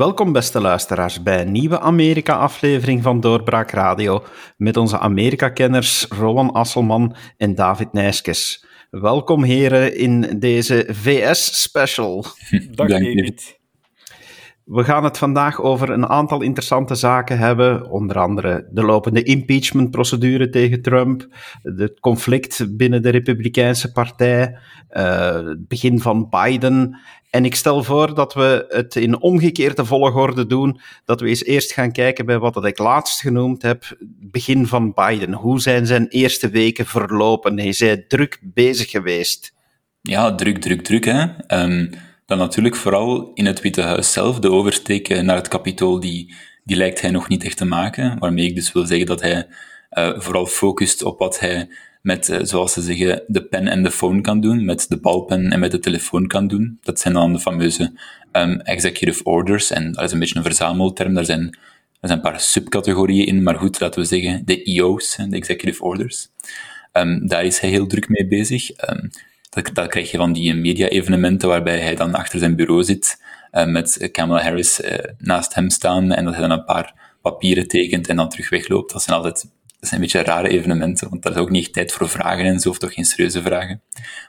Welkom, beste luisteraars, bij een nieuwe Amerika-aflevering van Doorbraak Radio met onze Amerika-kenners Rowan Asselman en David Nijskes. Welkom, heren, in deze VS-special. Dag, David. We gaan het vandaag over een aantal interessante zaken hebben, onder andere de lopende impeachment-procedure tegen Trump, het conflict binnen de Republikeinse Partij, uh, het begin van Biden. En ik stel voor dat we het in omgekeerde volgorde doen, dat we eens eerst gaan kijken bij wat ik laatst genoemd heb, begin van Biden. Hoe zijn zijn eerste weken verlopen? Hij is druk bezig geweest? Ja, druk, druk, druk. Hè? Um dan natuurlijk vooral in het Witte Huis zelf, de oversteek naar het kapitool, die, die lijkt hij nog niet echt te maken. Waarmee ik dus wil zeggen dat hij uh, vooral focust op wat hij met, uh, zoals ze zeggen, de pen en de phone kan doen, met de balpen en met de telefoon kan doen. Dat zijn dan de fameuze um, executive orders, en dat is een beetje een verzamelterm, daar zijn, er zijn een paar subcategorieën in, maar goed, laten we zeggen, de EO's, de executive orders. Um, daar is hij heel druk mee bezig. Um, dat, dat krijg je van die media-evenementen waarbij hij dan achter zijn bureau zit uh, met Kamala Harris uh, naast hem staan en dat hij dan een paar papieren tekent en dan terug wegloopt. Dat zijn altijd dat zijn een beetje rare evenementen, want daar is ook niet echt tijd voor vragen en zo, of toch geen serieuze vragen.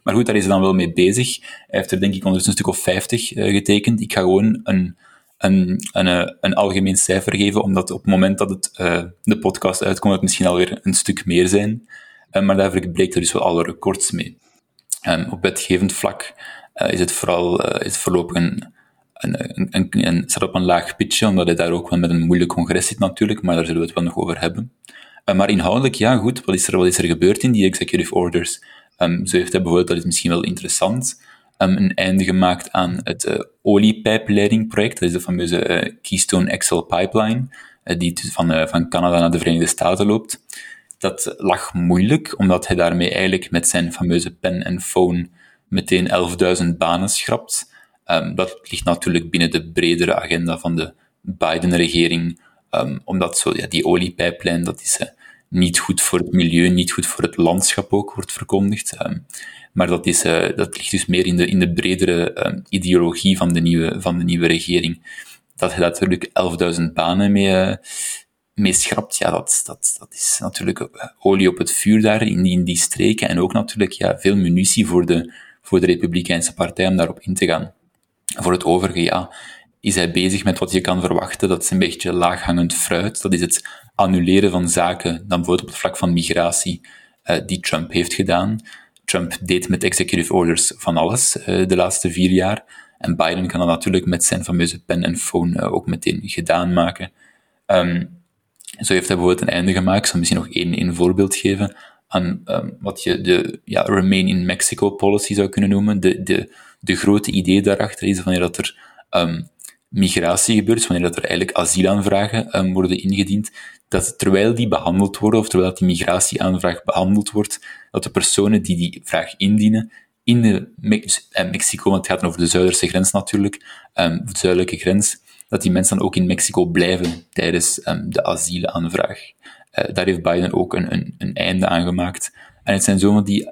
Maar goed, daar is hij dan wel mee bezig. Hij heeft er denk ik ondertussen een stuk of 50 uh, getekend. Ik ga gewoon een, een, een, een, algemeen cijfer geven, omdat op het moment dat het, de podcast uitkomt, het misschien alweer een stuk meer zijn. maar daarvoor breekt er dus wel alle records mee. Um, op wetgevend vlak uh, is het vooral uh, is voorlopig een, een, een, een, staat op een laag pitje, omdat hij daar ook wel met een moeilijk congres zit natuurlijk, maar daar zullen we het wel nog over hebben. Uh, maar inhoudelijk, ja goed, wat is er, wat is er gebeurd in die executive orders? Um, zo heeft hij bijvoorbeeld, dat is misschien wel interessant, um, een einde gemaakt aan het oliepijpleidingproject, dat is de fameuze Keystone XL pipeline, die van, van Canada naar de Verenigde Staten loopt dat lag moeilijk, omdat hij daarmee eigenlijk met zijn fameuze pen en phone meteen 11.000 banen schrapt. Um, dat ligt natuurlijk binnen de bredere agenda van de Biden-regering, um, omdat zo, ja, die oliepijplijn, dat is uh, niet goed voor het milieu, niet goed voor het landschap ook, wordt verkondigd. Um, maar dat, is, uh, dat ligt dus meer in de, in de bredere ideologie van de, nieuwe, van de nieuwe regering. Dat hij natuurlijk 11.000 banen mee, uh, mee schrapt, ja, dat, dat, dat is natuurlijk eh, olie op het vuur daar in die, in die streken en ook natuurlijk ja, veel munitie voor de, voor de Republikeinse Partij om daarop in te gaan. Voor het overige, ja, is hij bezig met wat je kan verwachten. Dat is een beetje laaghangend fruit. Dat is het annuleren van zaken, dan bijvoorbeeld op het vlak van migratie, uh, die Trump heeft gedaan. Trump deed met executive orders van alles uh, de laatste vier jaar. En Biden kan dat natuurlijk met zijn fameuze pen en phone ook meteen gedaan maken. Um, zo heeft hij bijvoorbeeld een einde gemaakt. Ik zal misschien nog één, één voorbeeld geven aan um, wat je de ja, Remain in Mexico policy zou kunnen noemen. De, de, de grote idee daarachter is wanneer dat er um, migratie gebeurt, wanneer dat er eigenlijk asielaanvragen um, worden ingediend, dat terwijl die behandeld worden, of terwijl die migratieaanvraag behandeld wordt, dat de personen die die vraag indienen, in de Me eh, Mexico, want het gaat over de zuiderse grens natuurlijk, de zuidelijke grens, dat die mensen dan ook in Mexico blijven tijdens um, de asielaanvraag. Uh, daar heeft Biden ook een, een, een, einde aan gemaakt. En het zijn zomaar die...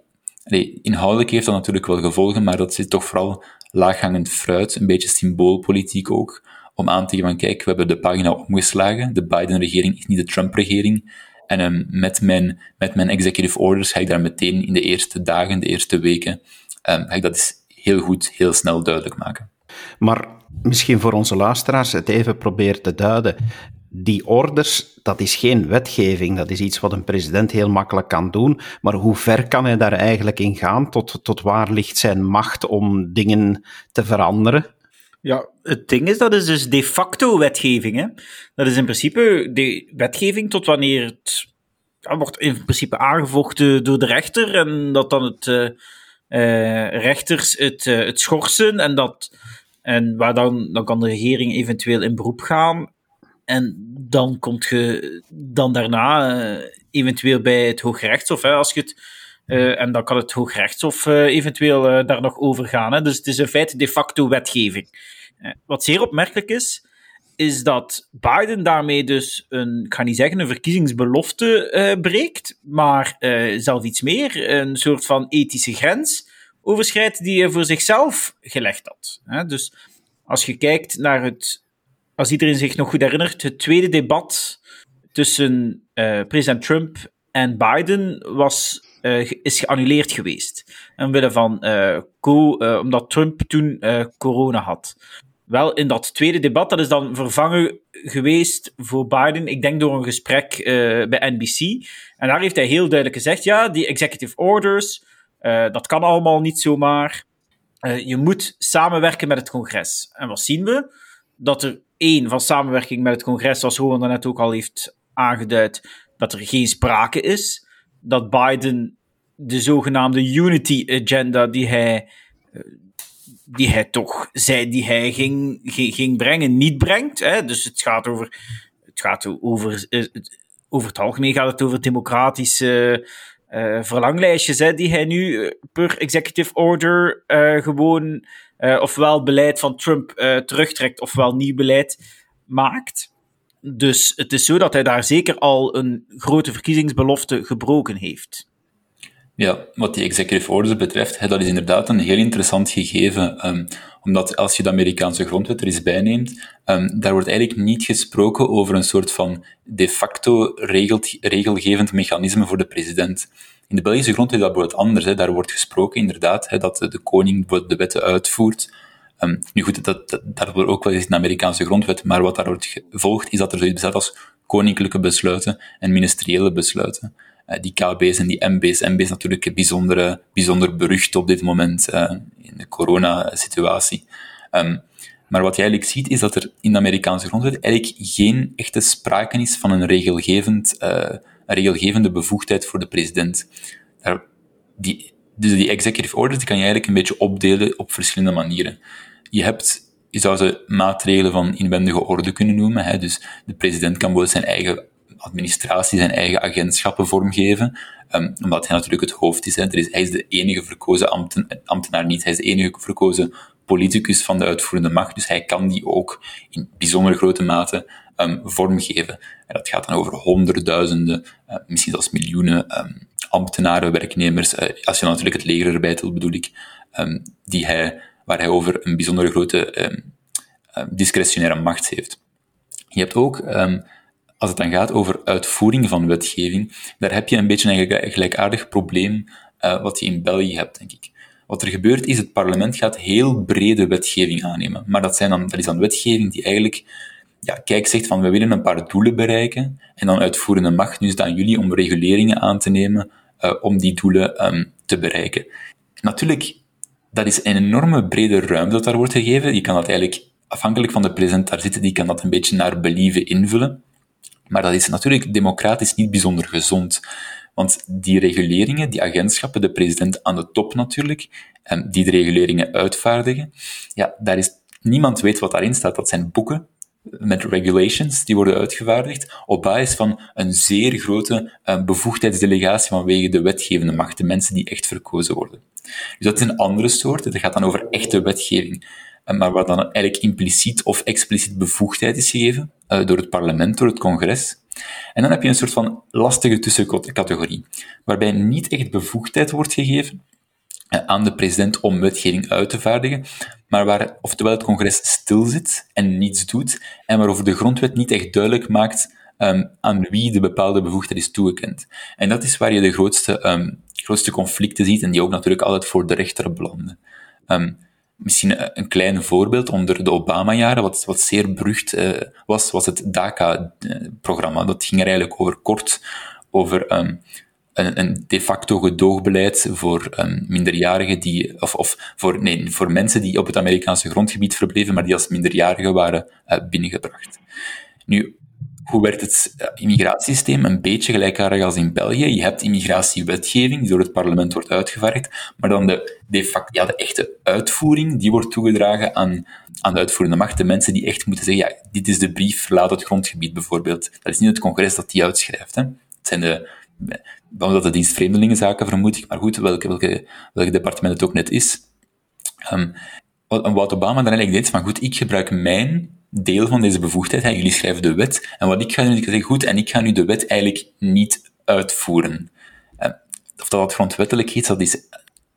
Inhoudelijk heeft dat natuurlijk wel gevolgen, maar dat zit toch vooral laaghangend fruit, een beetje symboolpolitiek ook, om aan te geven van, kijk, we hebben de pagina omgeslagen, de Biden-regering is niet de Trump-regering, en um, met, mijn, met mijn executive orders ga ik daar meteen in de eerste dagen, de eerste weken, um, ga ik dat heel goed, heel snel duidelijk maken. Maar misschien voor onze luisteraars het even probeert te duiden. Die orders, dat is geen wetgeving, dat is iets wat een president heel makkelijk kan doen. Maar hoe ver kan hij daar eigenlijk in gaan? Tot, tot waar ligt zijn macht om dingen te veranderen? Ja, het ding is, dat is dus de facto wetgeving. Hè? Dat is in principe de wetgeving tot wanneer het ja, wordt in principe aangevochten door de rechter en dat dan het uh, rechters het, uh, het schorsen en dat en waar dan, dan kan de regering eventueel in beroep gaan. En dan komt je dan daarna uh, eventueel bij het Hooggerechtshof. Hè, als je het, uh, en dan kan het Hooggerechtshof uh, eventueel daar nog over gaan. Hè. Dus het is in feite de facto wetgeving. wat zeer opmerkelijk is, is dat Biden daarmee dus een, ga niet zeggen een verkiezingsbelofte breekt, maar zelf iets meer, een soort van ethische grens overschrijdt die hij voor zichzelf gelegd had. Dus als je kijkt naar het als iedereen zich nog goed herinnert, het tweede debat tussen uh, president Trump en Biden was, uh, is geannuleerd geweest. Omwille van, uh, omdat Trump toen corona had. Wel, in dat tweede debat, dat is dan vervangen geweest voor Biden, ik denk door een gesprek bij NBC. En daar heeft hij heel duidelijk gezegd, ja, die executive orders, dat kan allemaal niet zomaar. je moet samenwerken met het congres. En wat zien we? Dat er één, van samenwerking met het congres, zoals Rowan net ook al heeft aangeduid, dat er geen sprake is. Dat Biden de zogenaamde Unity Agenda die hij, eh, die hij toch zei, die hij ging, ging, brengen, niet brengt. Hè? Dus het gaat over, het gaat over, eh, over het algemeen gaat het over democratische uh, verlanglijstjes, hè, die hij nu per executive order uh, gewoon ofwel beleid van Trump terugtrekt, ofwel nieuw beleid maakt. Dus het is zo dat hij daar zeker al een grote verkiezingsbelofte gebroken heeft. Ja, wat die executive orders betreft, hè, dat is inderdaad een heel interessant gegeven. Um, omdat als je de Amerikaanse grondwet er eens bijneemt, um, daar wordt eigenlijk niet gesproken over een soort van de facto regelt, regelgevend mechanisme voor de president. In de Belgische grondwet is dat bijvoorbeeld anders. Hè. Daar wordt gesproken inderdaad hè, dat de koning de wetten uitvoert. Um, nu goed, dat, dat, dat wordt ook wel eens in de Amerikaanse grondwet, maar wat daaruit volgt, is dat er zoiets bestaat als koninklijke besluiten en ministeriële besluiten. Uh, die KB's en die MB's. MB is natuurlijk bijzonder, bijzonder berucht op dit moment uh, in de coronasituatie. Um, maar wat je eigenlijk ziet, is dat er in de Amerikaanse grondwet eigenlijk geen echte sprake is van een, regelgevend, een regelgevende bevoegdheid voor de president. die, dus die executive orders die kan je eigenlijk een beetje opdelen op verschillende manieren je hebt, je zou ze maatregelen van inwendige orde kunnen noemen. Hè? Dus de president kan bijvoorbeeld zijn eigen administratie, zijn eigen agentschappen vormgeven, um, omdat hij natuurlijk het hoofd is, hè. Er is. Hij is de enige verkozen ambten, ambtenaar niet, hij is de enige verkozen politicus van de uitvoerende macht, dus hij kan die ook in bijzonder grote mate um, vormgeven. En dat gaat dan over honderdduizenden, uh, misschien zelfs miljoenen um, ambtenaren, werknemers, uh, als je natuurlijk het leger erbij telt, bedoel ik, die hij waar hij over een bijzonder grote discretionaire macht heeft. Je hebt ook, als het dan gaat over uitvoering van wetgeving, daar heb je een beetje een gelijkaardig probleem uh, wat je in België hebt, denk ik. Wat er gebeurt is, het parlement gaat heel brede wetgeving aannemen. Maar dat, zijn dan, dat is dan wetgeving die eigenlijk ja, kijk zegt van we willen een paar doelen bereiken en dan uitvoerende macht. Nu is het aan jullie om reguleringen aan te nemen uh, om die doelen um, te bereiken. Natuurlijk dat is een enorme brede ruimte dat daar wordt gegeven. Je kan dat eigenlijk, afhankelijk van de president daar zitten, die kan dat een beetje naar believen invullen. Maar dat is natuurlijk democratisch niet bijzonder gezond. Want die reguleringen, die agentschappen, de president aan de top natuurlijk, die de reguleringen uitvaardigen, ja, daar is, niemand weet wat daarin staat. Dat zijn boeken met regulations, die worden uitgevaardigd op basis van een zeer grote uh, bevoegdheidsdelegatie vanwege de wetgevende macht, de mensen die echt verkozen worden. Dus dat is een andere soort. Het gaat dan over echte wetgeving, eh, maar waar dan eigenlijk impliciet of expliciet bevoegdheid is gegeven uh, door het parlement, door het congres. En dan heb je een soort van lastige tussencategorie, waarbij niet echt bevoegdheid wordt gegeven uh, aan de president om wetgeving uit te vaardigen, maar waar oftewel het congres stil zit en niets doet, en waarover de grondwet niet echt duidelijk maakt um, aan wie de bepaalde bevoegdheid is toegekend. En dat is waar je de grootste um, grootste conflicten ziet en die ook natuurlijk altijd voor de rechter belanden. Um, misschien een klein voorbeeld onder de Obama-jaren, wat, wat zeer berucht uh, was, was het DACA-programma. Dat ging er eigenlijk over kort over um, een, een, de facto gedoogbeleid voor um, minderjarigen die, of, of voor, nee, voor mensen die op het Amerikaanse grondgebied verbleven, maar die als minderjarigen waren uh, binnengebracht. Nu, hoe werkt het eh, immigratiesysteem? Een beetje gelijkaardig als in België. Je hebt immigratiewetgeving die door het parlement wordt uitgevaardigd, maar dan de, de, facto, ja, de echte uitvoering, die wordt toegedragen aan, aan de uitvoerende macht. De mensen die echt moeten zeggen, ja, dit is de brief, verlaat het grondgebied bijvoorbeeld. Dat is niet het congres dat die uitschrijft. Hè. Het zijn de, dat de dienst Vreemdelingenzaken vermoed ik, maar goed, welke, welke, welk departement het ook net is. Um, wat Obama dan eigenlijk deed, van goed, ik gebruik mijn deel van deze bevoegdheid. Hè. Jullie schrijven de wet. En wat ik ga doen, ik zeg, goed, en ik ga nu de wet eigenlijk niet uitvoeren. Eh, of dat dat grondwettelijk is, dat is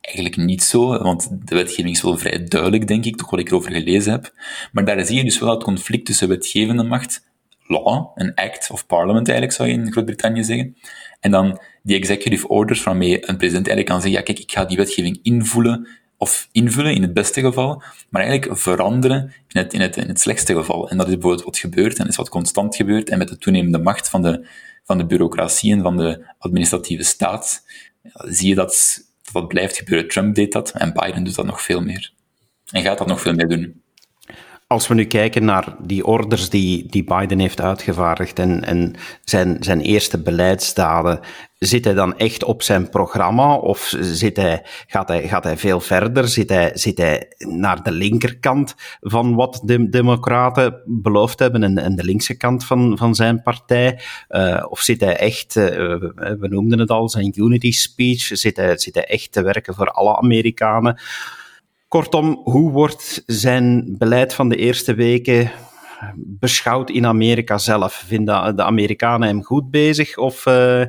eigenlijk niet zo, want de wetgeving is wel vrij duidelijk, denk ik, toch wat ik erover gelezen heb. Maar daar zie je dus wel het conflict tussen wetgevende macht, law, een act of parliament eigenlijk, zou je in Groot-Brittannië zeggen, en dan die executive orders waarmee een president eigenlijk kan zeggen, ja kijk, ik ga die wetgeving invoelen, of invullen in het beste geval, maar eigenlijk veranderen in het, in het, in het slechtste geval. En dat is bijvoorbeeld wat gebeurt en is wat constant gebeurt. En met de toenemende macht van de, van de bureaucratie en van de administratieve staat, zie je dat dat blijft gebeuren. Trump deed dat en Biden doet dat nog veel meer. En gaat dat nog veel meer doen. Als we nu kijken naar die orders die, die Biden heeft uitgevaardigd en, en zijn, zijn eerste beleidsdaden, zit hij dan echt op zijn programma of zit hij, gaat, hij, gaat hij veel verder? Zit hij, zit hij naar de linkerkant van wat de Democraten beloofd hebben en, en de linkse kant van, van zijn partij? Uh, of zit hij echt, uh, we noemden het al, zijn unity speech, zit hij, zit hij echt te werken voor alle Amerikanen? Kortom, hoe wordt zijn beleid van de eerste weken beschouwd in Amerika zelf? Vinden de Amerikanen hem goed bezig of uh,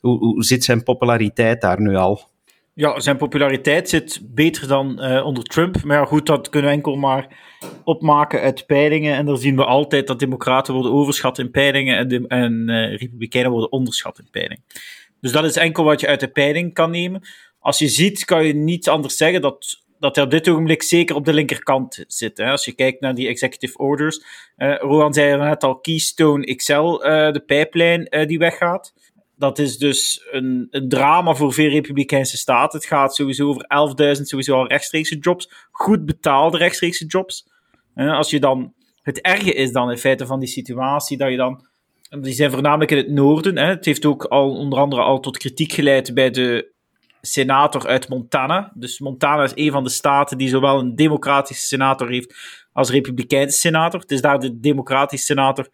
hoe, zit zijn populariteit daar nu al? Ja, zijn populariteit zit beter dan uh, onder Trump. Maar goed, dat kunnen we enkel maar opmaken uit peilingen. En daar zien we altijd dat Democraten worden overschat in peilingen en, en uh, Republikeinen worden onderschat in peilingen. Dus dat is enkel wat je uit de peiling kan nemen. Als je ziet, kan je niet anders zeggen dat dat hij op dit ogenblik zeker op de linkerkant zit. Hè. Als je kijkt naar die executive orders. Uh, Rohan zei net al, Keystone XL, uh, de pijplijn uh, die weggaat. Dat is dus een, een drama voor veel Republikeinse staten. Het gaat sowieso over 11.000 sowieso al rechtstreekse jobs. Goed betaalde rechtstreekse jobs. als je dan... Het erge is dan in feite van die situatie dat je dan... Die zijn voornamelijk in het noorden. Hè. Het heeft ook al onder andere al tot kritiek geleid bij de senator uit Montana. Dus Montana is een van de staten die zowel een democratische senator heeft als republikeinse senator. Het is daar de democratische senator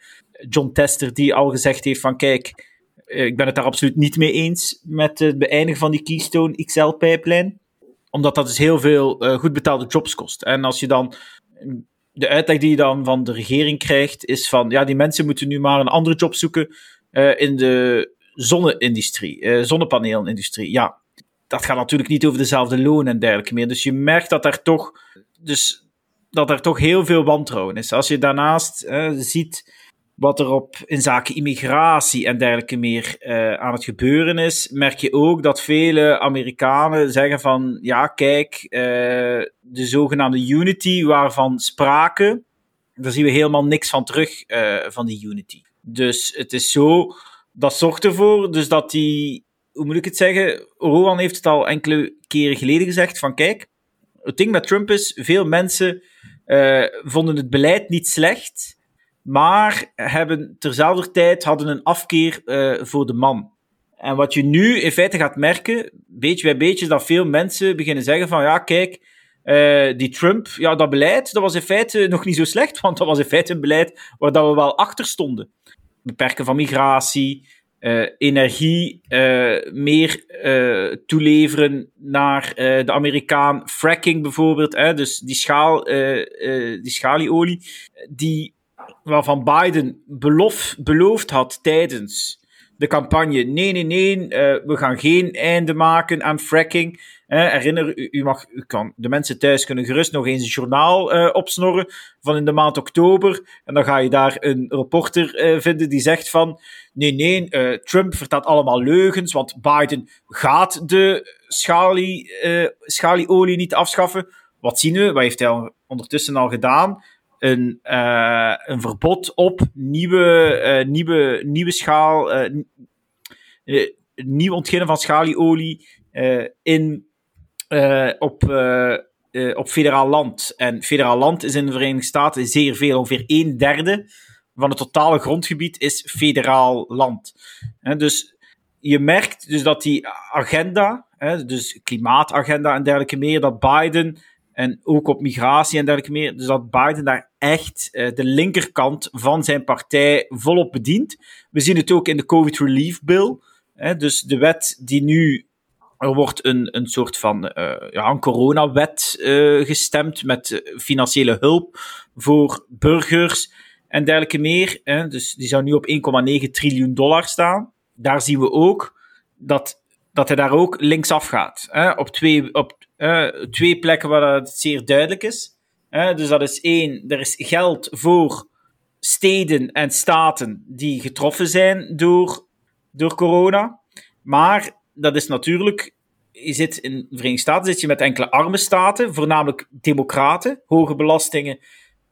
John Tester die al gezegd heeft van kijk, eh, ik ben het daar absoluut niet mee eens met het beëindigen van die Keystone XL-pijplijn. Omdat dat dus heel veel uh, goed betaalde jobs kost. En als je dan de uitleg die je dan van de regering krijgt, is van ja, die mensen moeten nu maar een andere job zoeken uh, in de zonne-industrie, uh, zonnepaneelindustrie. Ja, dat gaat natuurlijk niet over dezelfde lonen en dergelijke meer. Dus je merkt dat er toch, dus, dat er toch heel veel wantrouwen is. Als je daarnaast ziet wat er op, in zaken immigratie en dergelijke meer uh, aan het gebeuren is, merk je ook dat vele Amerikanen zeggen van, ja kijk, uh, de zogenaamde unity waarvan spraken, daar zien we helemaal niks van terug van die unity. Dus het is zo, dat zorgt ervoor dus dat die hoe moet ik het zeggen? Rowan heeft het al enkele keren geleden gezegd: van kijk, het ding met Trump is, veel mensen uh, vonden het beleid niet slecht, maar hebben terzelfde tijd hadden een afkeer uh, voor de man. En wat je nu in feite gaat merken, beetje bij beetje, is dat veel mensen beginnen zeggen van ja, kijk, uh, die Trump, ja, dat beleid, dat was in feite nog niet zo slecht, want dat was in feite een beleid waar dat we wel achter stonden. Beperken van migratie, uh, energie uh, meer uh, toeleveren naar de Amerikaan. Fracking bijvoorbeeld, hè, dus die, schaal, die schalieolie, die, waarvan Biden belof, beloofd had tijdens de campagne: nee, nee, nee, we gaan geen einde maken aan fracking. herinner u, u, mag, u kan, de mensen thuis kunnen gerust nog eens een journaal uh, opsnorren van in de maand oktober. En dan ga je daar een reporter vinden die zegt van, nee, nee, Trump vertelt allemaal leugens, want Biden gaat de schalie, schalieolie niet afschaffen. Wat zien we? Wat heeft hij ondertussen al gedaan? Een, een verbod op nieuwe, nieuwe, nieuwe schaal, nieuw ontginnen van schalieolie in op, op federaal land. En federaal land is in de Verenigde Staten zeer veel. Ongeveer een derde van het totale grondgebied is federaal land. dus je merkt dus dat die agenda, dus klimaatagenda en dergelijke meer, dat Biden en ook op migratie en dergelijke meer, dus dat Biden daar echt de linkerkant van zijn partij volop bedient. We zien het ook in de COVID Relief Bill. Hè, dus de wet die nu er wordt een, een soort van uh, ja, een coronawet uh, gestemd met financiële hulp voor burgers en dergelijke meer. Hè. Dus die zou nu op 1,9 triljoen dollar staan. Daar zien we ook dat dat hij daar ook linksaf gaat. Hè? Op, twee, op twee plekken waar het zeer duidelijk is. Hè? Dus dat is één, er is geld voor steden en staten die getroffen zijn door, door corona. Maar dat is natuurlijk je zit in de Verenigde Staten zit je met enkele arme staten, voornamelijk democraten, hoge belastingen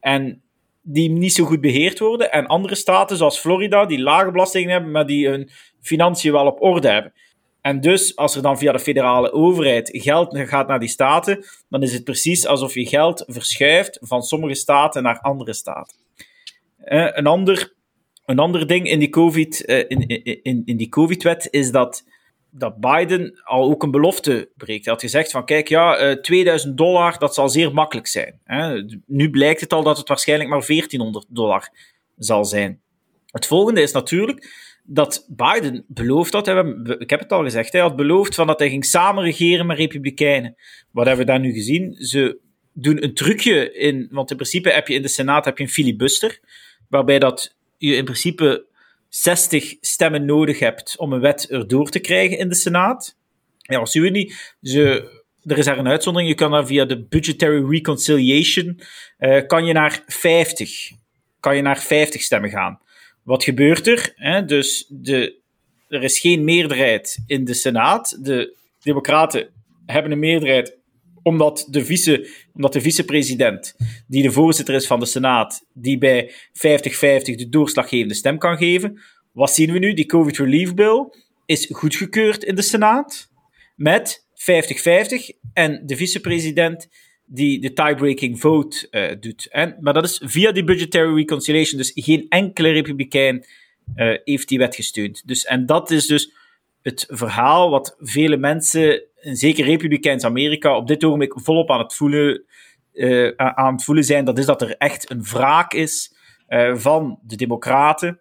en die niet zo goed beheerd worden. En andere staten, zoals Florida, die lage belastingen hebben, maar die hun financiën wel op orde hebben. En dus, als er dan via de federale overheid geld gaat naar die staten, dan is het precies alsof je geld verschuift van sommige staten naar andere staten. Uh, een, ander, een ander ding in die COVID, uh, in, in, in die COVID-wet is dat dat Biden al ook een belofte breekt. Hij had gezegd van, kijk, ja, uh, eh, 2000 dollar, dat zal zeer makkelijk zijn. Nu blijkt het al dat het waarschijnlijk maar 1400 dollar zal zijn. Het volgende is natuurlijk dat Biden beloofd had, ik heb het al gezegd, hij had beloofd van dat hij ging samenregeren met republikeinen. Wat hebben we daar nu gezien? Ze doen een trucje in, want in principe heb je in de Senaat heb je een filibuster, waarbij dat je in principe 60 stemmen nodig hebt om een wet erdoor te krijgen in de Senaat. Ja, wat zien we niet? Ze, er is daar een uitzondering. Je kan daar via de Budgetary Reconciliation uh, kan je naar 50. Kan je naar 50 stemmen gaan. Wat gebeurt er? Hè? Dus de, er is geen meerderheid in de Senaat. De Democraten hebben een meerderheid omdat de, vice, omdat de vicepresident, die de voorzitter is van de Senaat, die bij 50-50 de doorslaggevende stem kan geven. Wat zien we nu? Die COVID Relief Bill is goedgekeurd in de Senaat met 50-50 en de vicepresident die de tiebreaking vote uh, doet. En, maar dat is via die budgetary reconciliation, dus geen enkele republikein uh, heeft die wet gesteund. Dus, en dat is dus het verhaal wat vele mensen zeker Republikeins Amerika, op dit ogenblik volop aan het voelen, uh, aan het voelen zijn. Dat is dat er echt een wraak is van de Democraten.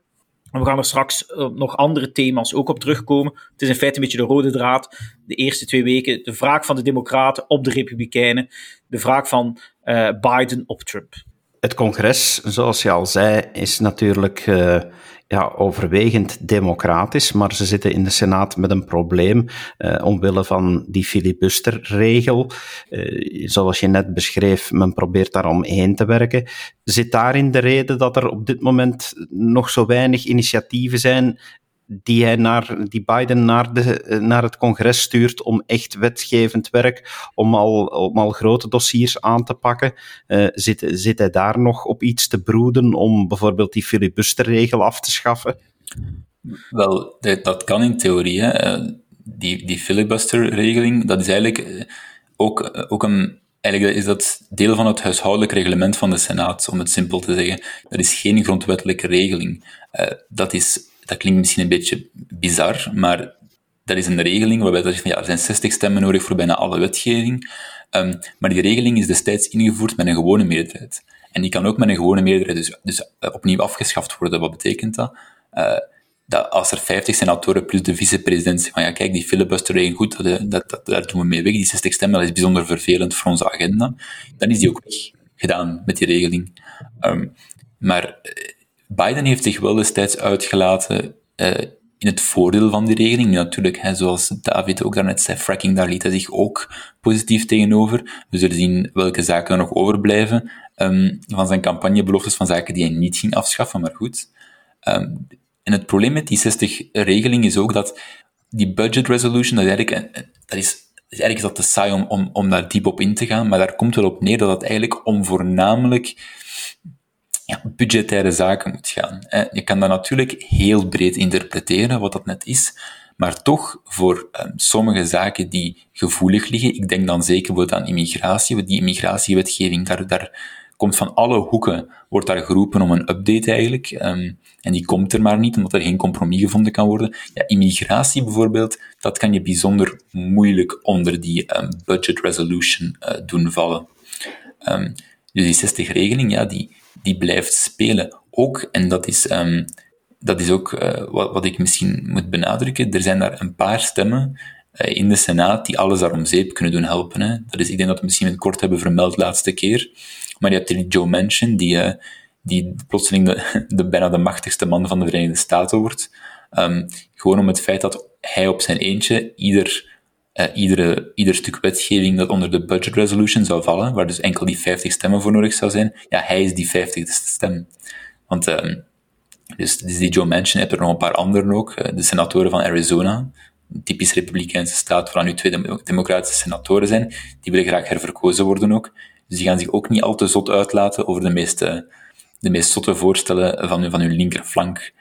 We gaan er straks uh, nog andere thema's ook op terugkomen. Het is in feite een beetje de rode draad. De eerste twee weken de wraak van de Democraten op de Republikeinen. De wraak van Biden op Trump. Het congres, zoals je al zei, is natuurlijk ja, overwegend democratisch, maar ze zitten in de Senaat met een probleem uh, omwille van die filibusterregel. Uh, zoals je net beschreef, men probeert daar omheen te werken. Zit daarin de reden dat er op dit moment nog zo weinig initiatieven zijn die hij naar, die Biden naar, de, naar het congres stuurt om echt wetgevend werk, om al, om al grote dossiers aan te pakken. Uh, zit, zit hij daar nog op iets te broeden om bijvoorbeeld die filibusterregel af te schaffen? Wel, dat, kan in theorie. Hè. Eh, die, die filibusterregeling, dat is eigenlijk eh, ook, ook een Eigenlijk is dat deel van het huishoudelijk reglement van de Senaat, om het simpel te zeggen. Dat is geen grondwettelijke regeling. Dat is dat klinkt misschien een beetje bizar, maar dat is een regeling waarbij dat van, ja, er zijn 60 stemmen nodig voor bijna alle wetgeving. Um, maar die regeling is destijds ingevoerd met een gewone meerderheid. En die kan ook met een gewone meerderheid dus, dus uh, opnieuw afgeschaft worden. Wat betekent dat? Uh, dat als er 50 senatoren plus de vicepresident zeggen van ja, kijk, die filibusterregel goed, dat, eh, dat, dat, daar doen we mee weg. Die 60 stemmen, dat is bijzonder vervelend voor onze agenda. Dan is die ook weg gedaan met die regeling. Um, maar Biden heeft zich wel destijds uitgelaten uh, in het voordeel van die regeling. Natuurlijk, zoals David ook daarnet zei, fracking, daar liet hij zich ook positief tegenover. We zullen zien welke zaken er nog overblijven um, van zijn campagnebeloftes, van zaken die hij niet ging afschaffen, maar goed. Um, en het probleem met die 60-regeling is ook dat die budget resolution, dat is eigenlijk, dat is, is eigenlijk dat te saai om, om, om daar diep op in te gaan, maar daar komt wel op neer dat het eigenlijk om voornamelijk ja, budgettaire zaken moet gaan. Je kan dat natuurlijk heel breed interpreteren, wat dat net is, maar toch voor um, sommige zaken die gevoelig liggen, ik denk dan zeker bijvoorbeeld aan immigratie, want die immigratiewetgeving, daar, daar komt van alle hoeken, wordt daar geroepen om een update eigenlijk, um, en die komt er maar niet, omdat er geen compromis gevonden kan worden. Ja, immigratie bijvoorbeeld, dat kan je bijzonder moeilijk onder die um, budget resolution uh, doen vallen. dus die 60-regeling, ja, die, die blijft spelen. Ook, en dat is, um, dat is ook uh, wat, wat ik misschien moet benadrukken, er zijn daar een paar stemmen uh, in de Senaat die alles daarom zeep kunnen doen helpen. Hè. Dat is, ik denk dat we misschien het kort hebben vermeld laatste keer, maar je hebt hier Joe Manchin, die, uh, die plotseling de, de, bijna de machtigste man van de Verenigde Staten wordt. Um, gewoon om het feit dat hij op zijn eentje ieder, uh, iedere, ieder stuk wetgeving dat onder de budget resolution zou vallen, waar dus enkel die 50 stemmen voor nodig zou zijn, ja, hij is die 50ste stem. Want uh, dus, die Joe Manchin heeft er nog een paar anderen ook, uh, de senatoren van Arizona, een typisch republikeinse staat, waar nu twee democratische senatoren zijn, die willen graag herverkozen worden ook. Dus die gaan zich ook niet al te zot uitlaten over de meest, de meest zotte voorstellen van, van hun linkerflank.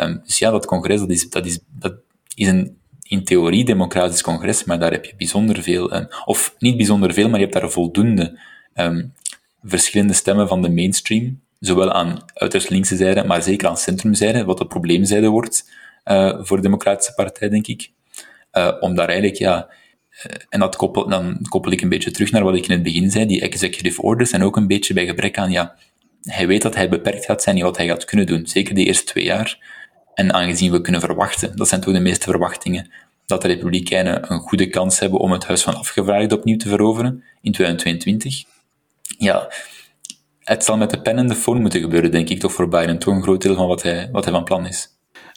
Um, dus ja, dat congres, dat is, dat is, dat is een in theorie democratisch congres, maar daar heb je bijzonder veel, um, of niet bijzonder veel, maar je hebt daar voldoende um, verschillende stemmen van de mainstream, zowel aan uiterst linkse zijde, maar zeker aan centrumzijde, wat de probleemzijde wordt uh, voor de Democratische Partij, denk ik. Uh, om daar eigenlijk, ja, uh, en dat koppel, dan koppel ik een beetje terug naar wat ik in het begin zei, die executive orders, en ook een beetje bij gebrek aan, ja, hij weet dat hij beperkt gaat zijn in wat hij gaat kunnen doen, zeker de eerste twee jaar. En aangezien we kunnen verwachten, dat zijn toch de meeste verwachtingen, dat de Republikeinen een goede kans hebben om het Huis van Afgevaardigden opnieuw te veroveren in 2022. Ja, het zal met de pen en de phone moeten gebeuren, denk ik, toch voor Biden. Toch een groot deel van wat hij, wat hij van plan is.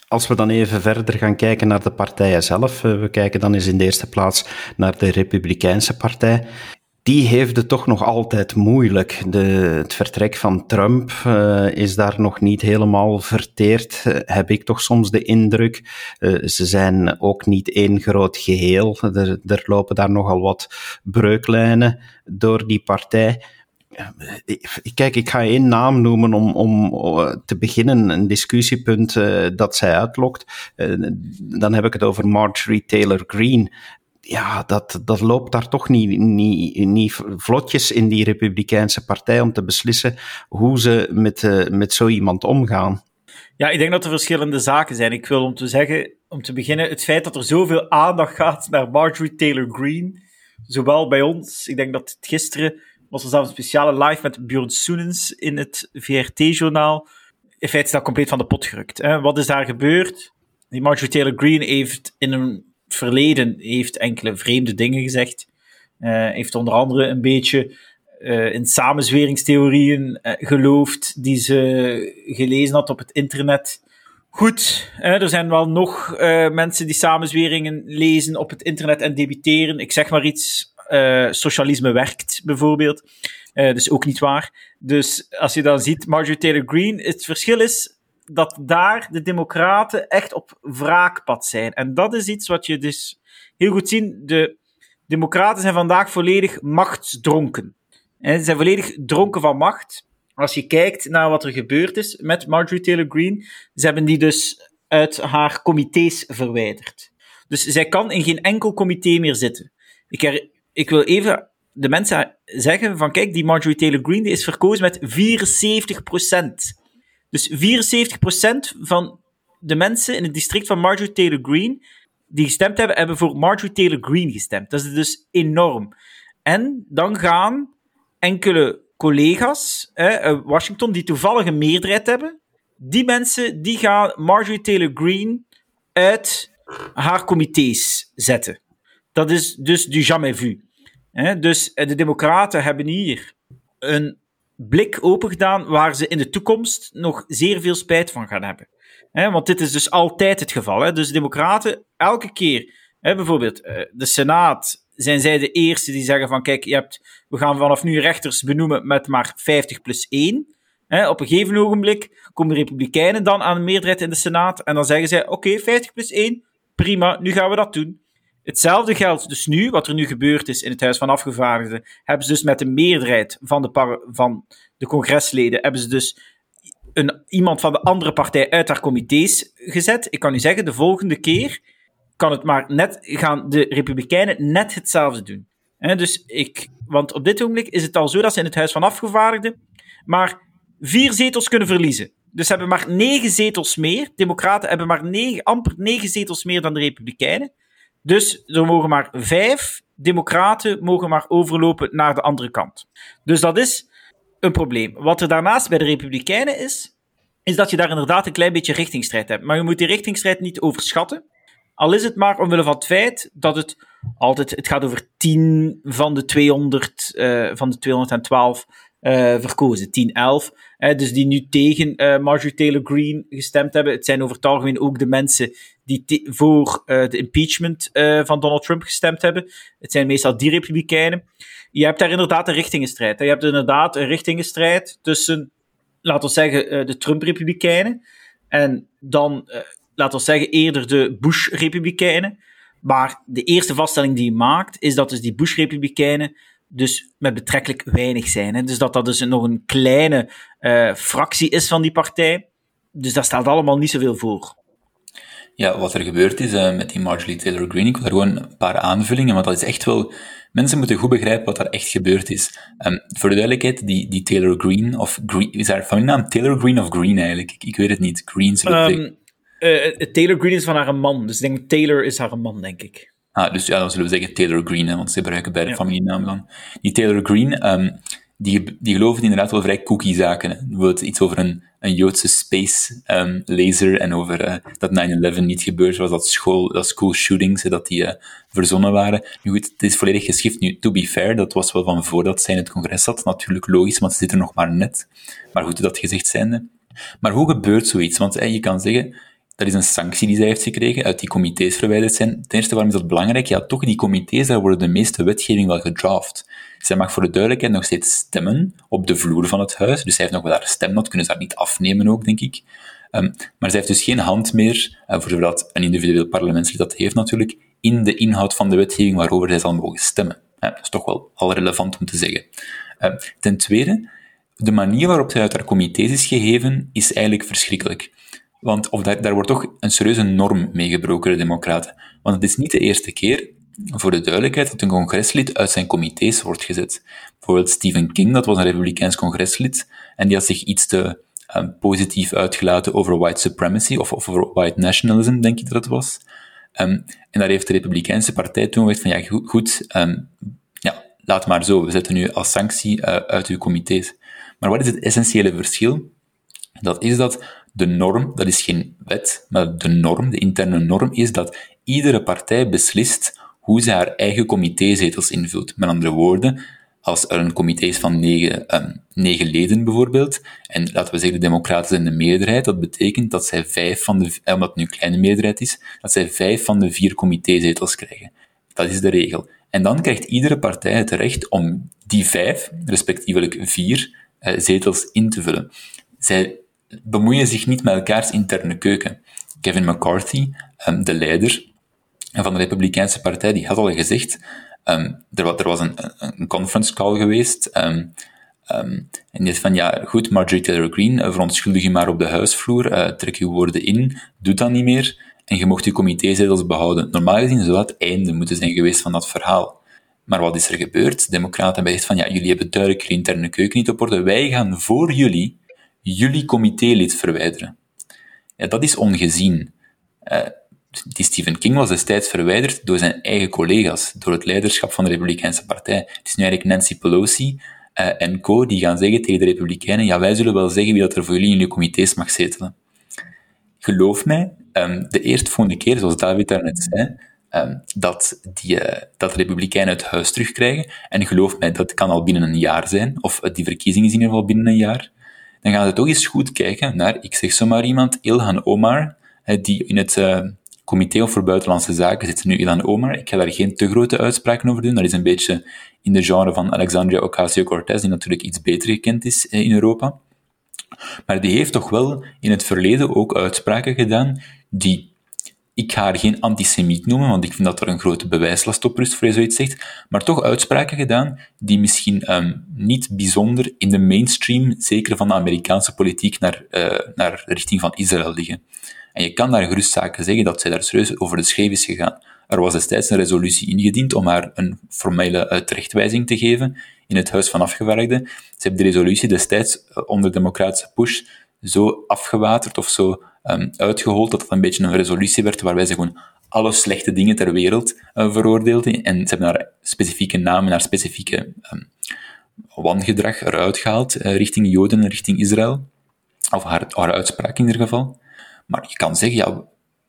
Als we dan even verder gaan kijken naar de partijen zelf, eh, we kijken dan eens in de eerste plaats naar de Republikeinse partij die heeft het toch nog altijd moeilijk. De, het vertrek van Trump uh, is daar nog niet helemaal verteerd, uh, heb ik toch soms de indruk. Uh, ze zijn ook niet één groot geheel. Er, er lopen daar nogal wat breuklijnen door die partij. Kijk, ik ga één naam noemen om, om te beginnen, een discussiepunt dat zij uitlokt. dan heb ik het over Marjorie Taylor Greene ja, dat, dat loopt daar toch niet, niet, niet vlotjes in die Republikeinse partij om te beslissen hoe ze met, uh, met zo iemand omgaan. Ja, ik denk dat er verschillende zaken zijn. Ik wil om te zeggen, om te beginnen, het feit dat er zoveel aandacht gaat naar Marjorie Taylor Greene, zowel bij ons, ik denk dat het gisteren was er zelfs een speciale live met Björn Soenens in het VRT-journaal. In feite is dat compleet van de pot gerukt. Hè. Wat is daar gebeurd? Die Marjorie Taylor Greene heeft in een verleden heeft enkele vreemde dingen gezegd. Uh, heeft onder andere een beetje uh, in samenzweringstheorieën uh, geloofd die ze gelezen had op het internet. Goed, er zijn wel nog mensen die samenzweringen lezen op het internet en debiteren. Ik zeg maar iets, socialisme werkt bijvoorbeeld. dus ook niet waar. Dus als je dan ziet, Marjorie Taylor Greene, het verschil is, dat daar de democraten echt op wraakpad zijn. En dat is iets wat je dus heel goed ziet. De democraten zijn vandaag volledig machtsdronken. Ze zijn volledig dronken van macht. Als je kijkt naar wat er gebeurd is met Marjorie Taylor Greene, ze hebben die dus uit haar comité's verwijderd. Dus zij kan in geen enkel comité meer zitten. Ik, ik wil even de mensen zeggen van kijk, die Marjorie Taylor Greene is verkozen met 74 dus 74% van de mensen in het district van Marjorie Taylor Greene die gestemd hebben, hebben voor Marjorie Taylor Greene gestemd. Dat is dus enorm. En dan gaan enkele collega's eh, Washington die toevallig een meerderheid hebben, die mensen die gaan Marjorie Taylor Greene uit haar comité's zetten. Dat is dus du jamais vu. dus de Democraten hebben hier een blik open gedaan waar ze in de toekomst nog zeer veel spijt van gaan hebben. want dit is dus altijd het geval. Dus democraten, elke keer, bijvoorbeeld uh, de Senaat, zijn zij de eerste die zeggen van kijk, je hebt, we gaan vanaf nu rechters benoemen met maar 50 plus 1. op een gegeven ogenblik komen de Republikeinen dan aan een meerderheid in de Senaat en dan zeggen zij, oké, 50 plus 1, prima, nu gaan we dat doen. Hetzelfde geldt dus nu, wat er nu gebeurd is in het Huis van Afgevaardigden, hebben ze dus met de meerderheid van de, van de congresleden, hebben ze dus een, iemand van de andere partij uit haar comité's gezet. Ik kan u zeggen, de volgende keer kan het maar net, gaan de Republikeinen net hetzelfde doen. dus ik, want op dit ogenblik is het al zo dat ze in het Huis van Afgevaardigden maar vier zetels kunnen verliezen. Dus ze hebben maar negen zetels meer. Democraten hebben maar negen, amper negen zetels meer dan de Republikeinen. Dus er mogen maar vijf democraten mogen maar overlopen naar de andere kant. Dus dat is een probleem. Wat er daarnaast bij de republikeinen is, is dat je daar inderdaad een klein beetje richtingstrijd hebt. Maar je moet die richtingstrijd niet overschatten. Al is het maar omwille van het feit dat het altijd, het gaat over 10 van de 200, uh, eh, van de 212 verkozen, 10-11. dus die nu tegen Marjorie Taylor Greene gestemd hebben. Het zijn over het algemeen ook de mensen die voor de impeachment van Donald Trump gestemd hebben. Het zijn meestal die republikeinen. Je hebt daar inderdaad een richtingenstrijd. Je hebt inderdaad een richtingenstrijd tussen, laten we zeggen, de Trump-republikeinen en dan, laten we zeggen, eerder de Bush-republikeinen. Maar de eerste vaststelling die je maakt, is dat dus die Bush-republikeinen dus met betrekkelijk weinig zijn. Hè? Dus dat dat dus nog een kleine uh, fractie is van die partij. Dus dat stelt allemaal niet zoveel voor. Ja, wat er gebeurd is uh, met die Marjorie Taylor Greene, ik wil er gewoon een paar aanvullingen, want dat is echt wel... Mensen moeten goed begrijpen wat er echt gebeurd is. Um, voor de duidelijkheid, die, die Taylor Greene, of Green, is haar familienaam Taylor Greene of Green eigenlijk? Ik, ik weet het niet. Green zullen uh, Taylor Green is van haar man, dus ik denk Taylor is haar man, denk ik. Ah, dus ja, dan zullen we zeggen Taylor Green, hè, want ze gebruiken beide ja. familienamen dan. Die Taylor Green, um, die, die geloven inderdaad wel vrij cookie zaken. Bijvoorbeeld iets over een, een Joodse space um, laser en over uh, dat 9-11 niet gebeurd was, dat, school, dat school shootings, dat die uh, verzonnen waren. Nu goed, het is volledig geschift. Nu, to be fair, dat was wel van voordat zij in het congres zat. Natuurlijk logisch, want ze zit er nog maar net. Maar goed, dat gezegd zijnde. Maar hoe gebeurt zoiets? Want je kan zeggen, dat is een sanctie die zij heeft gekregen, uit die comité's verwijderd zijn. Ten eerste, waarom is dat belangrijk? Ja, toch, die comité's, daar worden de meeste wetgeving wel gedraft. Zij mag voor de duidelijkheid nog steeds stemmen op de vloer van het huis, dus zij heeft nog wel haar stem, dat kunnen ze haar niet afnemen ook, denk ik. Um, maar zij heeft dus geen hand meer, uh, voor zodat een individueel parlementslid dat heeft natuurlijk, in de inhoud van de wetgeving waarover zij zal mogen stemmen. Dat is toch wel al relevant om te zeggen. Uh, ten tweede, de manier waarop zij uit haar comité's is gegeven, is eigenlijk verschrikkelijk. Want of daar, daar wordt toch een serieuze norm mee gebroken, de Democraten. Want het is niet de eerste keer, voor de duidelijkheid, dat een congreslid uit zijn comité's wordt gezet. Bijvoorbeeld Stephen King, dat was een Republikeins congreslid, en die had zich iets te um, positief uitgelaten over white supremacy, of, over white nationalism, denk ik dat het was. Um, en daar heeft de Republikeinse partij toen gezegd van, ja, goed, um, ja, laat maar zo, we zetten nu als sanctie uh, uit uw comité's. Maar wat is het essentiële verschil? Dat is dat de norm, dat is geen wet, maar de norm, de interne norm, is dat iedere partij beslist hoe ze haar eigen comitézetels invult. Met andere woorden, als er een comité is van negen, um, negen leden bijvoorbeeld, en laten we zeggen de democraten zijn de meerderheid, dat betekent dat zij vijf van de, eh, omdat het nu een kleine meerderheid is, dat zij vijf van de vier comitézetels krijgen. Dat is de regel. En dan krijgt iedere partij het recht om die vijf, respectievelijk vier, uh, zetels in te vullen. Zij bemoeien zich niet met elkaars interne keuken. Kevin McCarthy, um, de leider van de Republikeinse Partij, die had al gezegd, um, er, er, was een, een, conference call geweest, um, en die zei van, ja, goed, Marjorie Taylor Greene, uh, verontschuldig je maar op de huisvloer, uh, trek je woorden in, doe dat niet meer, en je mocht je comitézetels behouden. Normaal gezien zou dat einde moeten zijn geweest van dat verhaal. Maar wat is er gebeurd? De democraten hebben gezegd van, ja, jullie hebben duidelijk je interne keuken niet op orde, wij gaan voor jullie jullie comitélid verwijderen. Ja, dat is ongezien. Uh, die Stephen King was destijds verwijderd door zijn eigen collega's, door het leiderschap van de Republikeinse Partij. Het is nu eigenlijk Nancy Pelosi uh, en co. die gaan zeggen tegen de Republikeinen, ja, wij zullen wel zeggen wie dat er voor jullie in je comité's mag zetelen. Geloof mij, um, de eerstvolgende keer, zoals David daarnet zei, um, dat, die, uh, dat de Republikeinen het huis terugkrijgen, en geloof mij, dat kan al binnen een jaar zijn, of die verkiezingen in ieder geval binnen een jaar, dan gaan we toch eens goed kijken naar, ik zeg zomaar iemand, Ilhan Omar, die in het uh, Comité voor Buitenlandse Zaken zit. Nu, Ilhan Omar, ik ga daar geen te grote uitspraken over doen, dat is een beetje in de genre van Alexandria Ocasio-Cortez, die natuurlijk iets beter gekend is eh, in Europa. Maar die heeft toch wel in het verleden ook uitspraken gedaan die ik ga haar geen antisemiet noemen, want ik vind dat er een grote bewijslast op rust voor je zoiets zegt, maar toch uitspraken gedaan die misschien um, niet bijzonder in de mainstream, zeker van de Amerikaanse politiek, naar, uh, naar richting van Israël liggen. En je kan daar gerust zaken zeggen dat zij daar serieus over de schreef is gegaan. Er was destijds een resolutie ingediend om haar een formele uh, terechtwijzing te geven in het Huis van Afgevaardigden. Ze hebben de resolutie destijds uh, onder democratische push zo afgewaterd of zo um, uitgehold dat het een beetje een resolutie werd waarbij ze gewoon alle slechte dingen ter wereld uh, veroordeelden. En ze hebben daar specifieke namen, naar specifieke um, wangedrag eruit gehaald richting Joden en richting Israël. Of haar, haar uitspraak in ieder geval. Maar je kan zeggen, ja,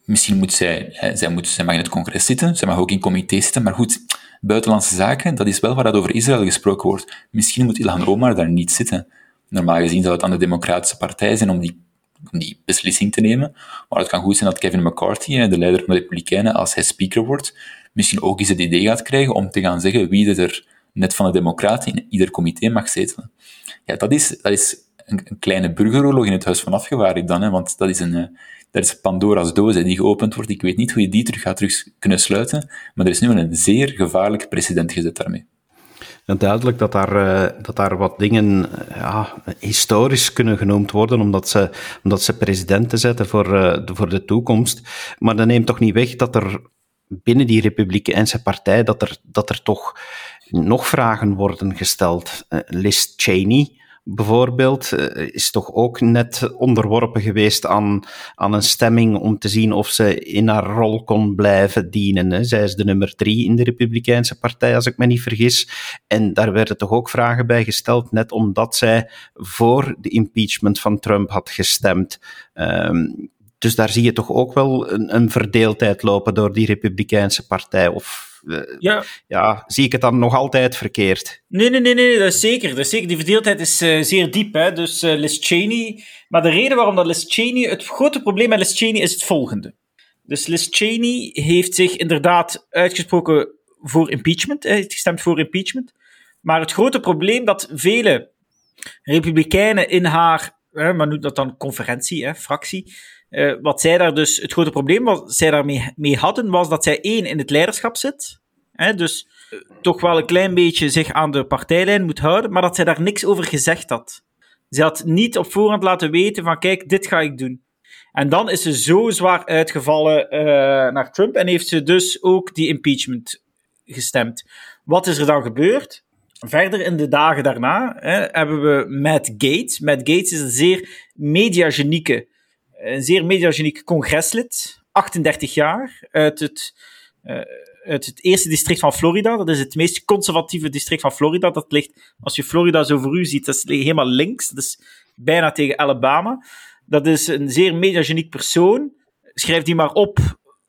misschien moet zij, zij, moet, zij mag in het congres zitten, zij mag ook in comité zitten, maar goed, buitenlandse zaken, dat is wel waar dat over Israël gesproken wordt. Misschien moet Ilhan Omar daar niet zitten. Normaal gezien zou het aan de Democratische Partij zijn om die, om die beslissing te nemen. Maar het kan goed zijn dat Kevin McCarthy, de leider van de Republikeinen, als hij speaker wordt, misschien ook eens het idee gaat krijgen om te gaan zeggen wie er net van de Democraten in ieder comité mag zetelen. Ja, dat is, dat is een, kleine burgeroorlog in het Huis van Afgevaardigden dan, hè, want dat is een, eh, dat is Pandora's doos die geopend wordt. Ik weet niet hoe je die terug gaat terug kunnen sluiten, maar er is nu een zeer gevaarlijk precedent gezet daarmee. duidelijk dat daar, uh, dat daar wat dingen ja, historisch kunnen genoemd worden, omdat ze, omdat ze presidenten zetten voor, de, voor de toekomst. Maar dat neemt toch niet weg dat er binnen die Republikeinse partij, dat er, dat er toch nog vragen worden gesteld. Liz Cheney, bijvoorbeeld, eh, is toch ook net onderworpen geweest aan, aan een stemming om te zien of ze in haar rol kon blijven dienen. Hè. Zij is de nummer drie in de Republikeinse Partij, als ik me niet vergis. En daar werden toch ook vragen bij gesteld, net omdat zij voor de impeachment van Trump had gestemd. Um, dus daar zie je toch ook wel een, een verdeeldheid lopen door die Republikeinse Partij. Of uh, ja. ja, zie ik het dan nog altijd verkeerd? Nee, nee, nee, nee dat is zeker. Dat is zeker. Die verdeeldheid is uh, zeer diep. Hè? Dus uh, Liz Cheney. Maar de reden waarom dat Liz Cheney. Het grote probleem met Liz Cheney is het volgende. Dus Liz Cheney heeft zich inderdaad uitgesproken voor impeachment. Hij heeft gestemd voor impeachment. Maar het grote probleem dat vele Republikeinen in haar. Hè, maar noemt dat dan conferentie, hè, fractie uh, wat zij daar dus, het grote probleem wat zij daarmee mee hadden, was dat zij één in het leiderschap zit. Hè, dus uh, toch wel een klein beetje zich aan de partijlijn moet houden, maar dat zij daar niks over gezegd had. Ze had niet op voorhand laten weten van kijk, dit ga ik doen. En dan is ze zo zwaar uitgevallen uh, naar Trump en heeft ze dus ook die impeachment gestemd. Wat is er dan gebeurd? Verder in de dagen daarna hè, hebben we Matt Gates. Matt Gates is een zeer mediagenieke een zeer mediageniek congreslid, 38 jaar, uit het, uit het eerste district van Florida. Dat is het meest conservatieve district van Florida. Dat ligt, als je Florida zo voor u ziet, dat is helemaal links. Dat is bijna tegen Alabama. Dat is een zeer mediageniek persoon. Schrijf die maar op,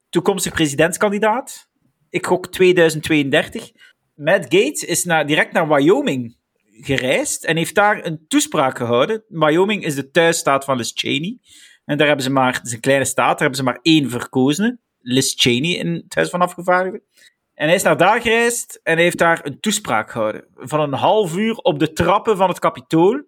toekomstig presidentskandidaat. Ik gok 2032. Matt Gates is naar, direct naar Wyoming gereisd en heeft daar een toespraak gehouden. Wyoming is de thuisstaat van Liz Cheney. En daar hebben ze maar, het is een kleine staat, daar hebben ze maar één verkozene. Liz Cheney in het Huis van Afgevaardigden. En hij is naar daar gereisd en heeft daar een toespraak gehouden. Van een half uur op de trappen van het Capitool.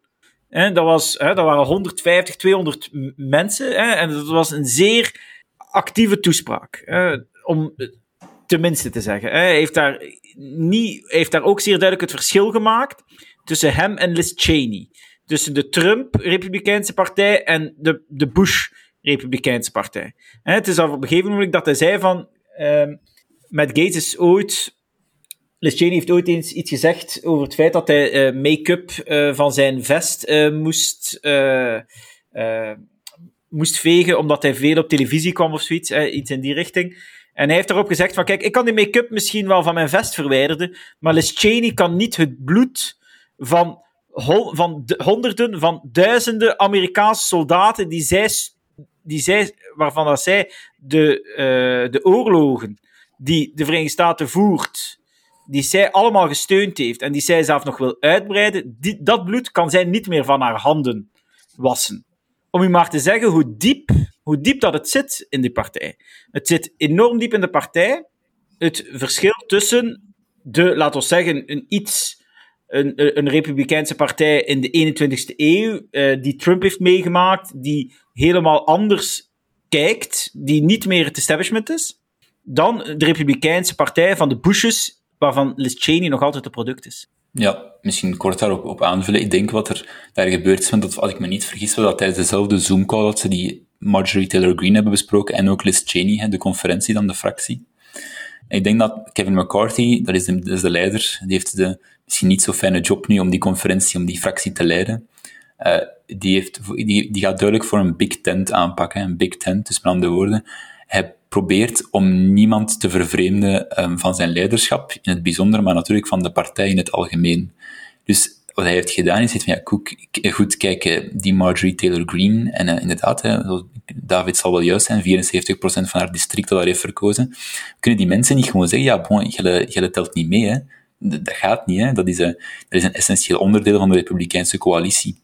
En dat, was, hè, dat waren 150, 200 mensen. Hè, en dat was een zeer actieve toespraak. Hè, om tenminste te zeggen. Hij heeft daar, niet, heeft daar ook zeer duidelijk het verschil gemaakt tussen hem en Liz Cheney tussen de Trump-Republikeinse partij en de, de Bush-Republikeinse partij. Het is al op een gegeven moment dat hij zei van... Uh, Matt Gates is ooit... Liz Cheney heeft ooit eens iets gezegd over het feit dat hij uh, make-up uh, van zijn vest uh, moest, moest vegen, omdat hij veel op televisie kwam of zoiets, iets in die richting. En hij heeft erop gezegd van, kijk, ik kan die make-up misschien wel van mijn vest verwijderen, maar Liz Cheney kan niet het bloed van van honderden van duizenden Amerikaanse soldaten die zij, die zij, waarvan dat zij de, uh, de oorlogen die de Verenigde Staten voert, die zij allemaal gesteund heeft en die zij zelf nog wil uitbreiden, dat bloed kan zij niet meer van haar handen wassen. Om u maar te zeggen hoe diep, hoe diep dat het zit in die partij. Het zit enorm diep in de partij. Het verschil tussen de, laten we zeggen, een iets een, een republikeinse partij in de 21ste eeuw, uh, die Trump heeft meegemaakt, die helemaal anders kijkt, die niet meer het establishment is, dan de republikeinse partij van de Bushes, waarvan Liz Cheney nog altijd het product is. Ja, misschien kort daarop op aanvullen. Ik denk wat er daar gebeurd is, dat als ik me niet vergis, was dat tijdens dezelfde Zoom-call dat ze die Marjorie Taylor Greene hebben besproken en ook Liz Cheney, de conferentie dan, de fractie. Ik denk dat Kevin McCarthy, dat is de, leider, die heeft de misschien niet zo fijne job nu om die conferentie, om die fractie te leiden. Uh, die, heeft, die, die gaat duidelijk voor een big tent aanpakken. Een big tent, dus met andere woorden. Hij probeert om niemand te vervreemden um, van zijn leiderschap, in het bijzonder, maar natuurlijk van de partij in het algemeen. Dus wat hij heeft gedaan is, heeft van, ja, goed, kijk, die Marjorie Taylor Greene, en uh, inderdaad, David zal wel juist zijn, 74% van haar district dat heeft verkozen. Kunnen die mensen niet gewoon zeggen, ja, bon, jij telt niet mee, hè? Dat gaat niet, hè? Dat, is een, is een essentieel onderdeel van de Republikeinse coalitie.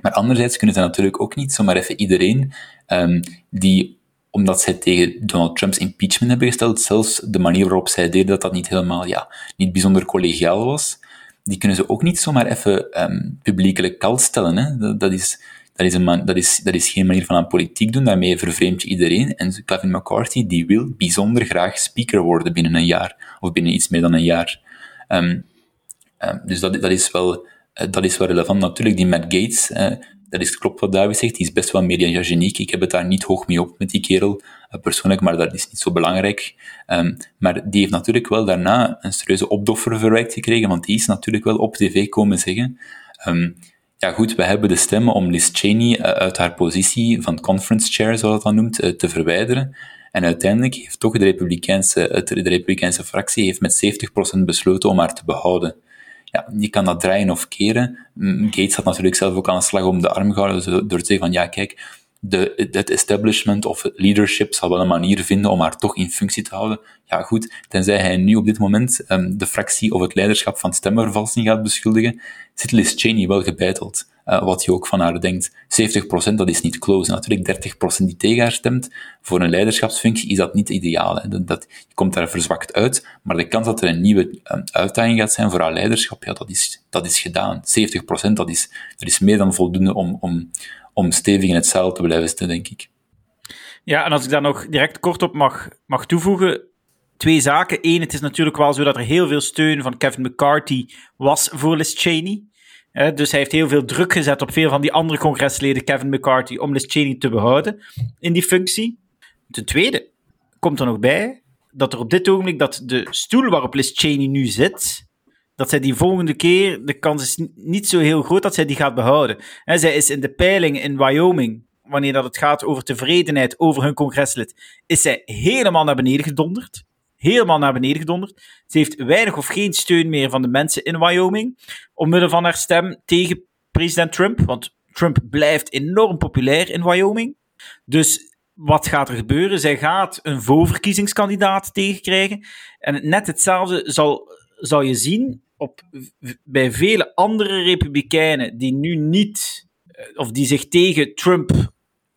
Maar anderzijds kunnen ze natuurlijk ook niet zomaar even iedereen um, die omdat zij tegen Donald Trumps impeachment hebben gesteld, zelfs de manier waarop zij deden dat dat niet helemaal, ja, niet bijzonder collegiaal was, die kunnen ze ook niet zomaar even um, publiekelijk kalt stellen. Hè? Dat, is, dat, is een man, dat, is, dat is geen manier van aan politiek doen, daarmee vervreemd je iedereen. En Kevin McCarthy, die wil bijzonder graag speaker worden binnen een jaar, of binnen iets meer dan een jaar. Um, um, dus dat, dat, is wel, uh, dat is wel relevant. Natuurlijk, die Matt Gates, uh, dat is klopt wat David zegt, die is best wel mediageniek. Ik heb het daar niet hoog mee op met die kerel, uh, persoonlijk, maar dat is niet zo belangrijk. Um, maar die heeft natuurlijk wel daarna een serieuze opdoffer verwerkt gekregen, want die is natuurlijk wel op tv komen zeggen um, ja goed, we hebben de stemmen om Liz Cheney uit haar positie van conference chair, zoals dat dan noemt, te verwijderen. En uiteindelijk heeft toch de Republikeinse, de Republikeinse fractie heeft met 70% besloten om haar te behouden. Ja, je kan dat draaien of keren. Gates had natuurlijk zelf ook aan een slag om de arm gehouden door te zeggen van ja, kijk, de, het establishment of leadership zal wel een manier vinden om haar toch in functie te houden. Ja, goed, tenzij hij nu op dit moment um, de fractie of het leiderschap van stemvervalsing gaat beschuldigen, zit Liz Cheney wel gebeiteld. Uh, wat je ook van haar denkt. 70% dat is niet close. Natuurlijk 30% die tegen haar stemt. Voor een leiderschapsfunctie is dat niet ideaal. Dat, je komt daar verzwakt uit, maar de kans dat er een nieuwe um, uitdaging gaat zijn voor haar leiderschap, ja, dat is, dat is gedaan. 70% dat is, dat is meer dan voldoende om, om, om stevig in het zeil te blijven zitten, denk ik. Ja, en als ik daar nog direct kort op mag, mag toevoegen, twee zaken. Eén, het is natuurlijk wel zo dat er heel veel steun van Kevin McCarthy was voor Liz Cheney. Dus hij heeft heel veel druk gezet op veel van die andere congresleden, Kevin McCarthy, om Liz Cheney te behouden in die functie. Ten tweede komt er nog bij dat er op dit ogenblik dat de stoel waarop Liz Cheney nu zit, dat zij die volgende keer, de kans is niet zo heel groot dat zij die gaat behouden. He, zij is in de peiling in Wyoming, wanneer dat het gaat over tevredenheid over hun congreslid, is zij helemaal naar beneden gedonderd. Helemaal naar beneden gedonderd. Ze heeft weinig of geen steun meer van de mensen in Wyoming, omwille van haar stem tegen president Trump, want Trump blijft enorm populair in Wyoming. Dus wat gaat er gebeuren? Zij gaat een voorverkiezingskandidaat tegenkrijgen. En net hetzelfde zal, zal je zien op, bij vele andere republikeinen die nu niet, eh, of die zich tegen Trump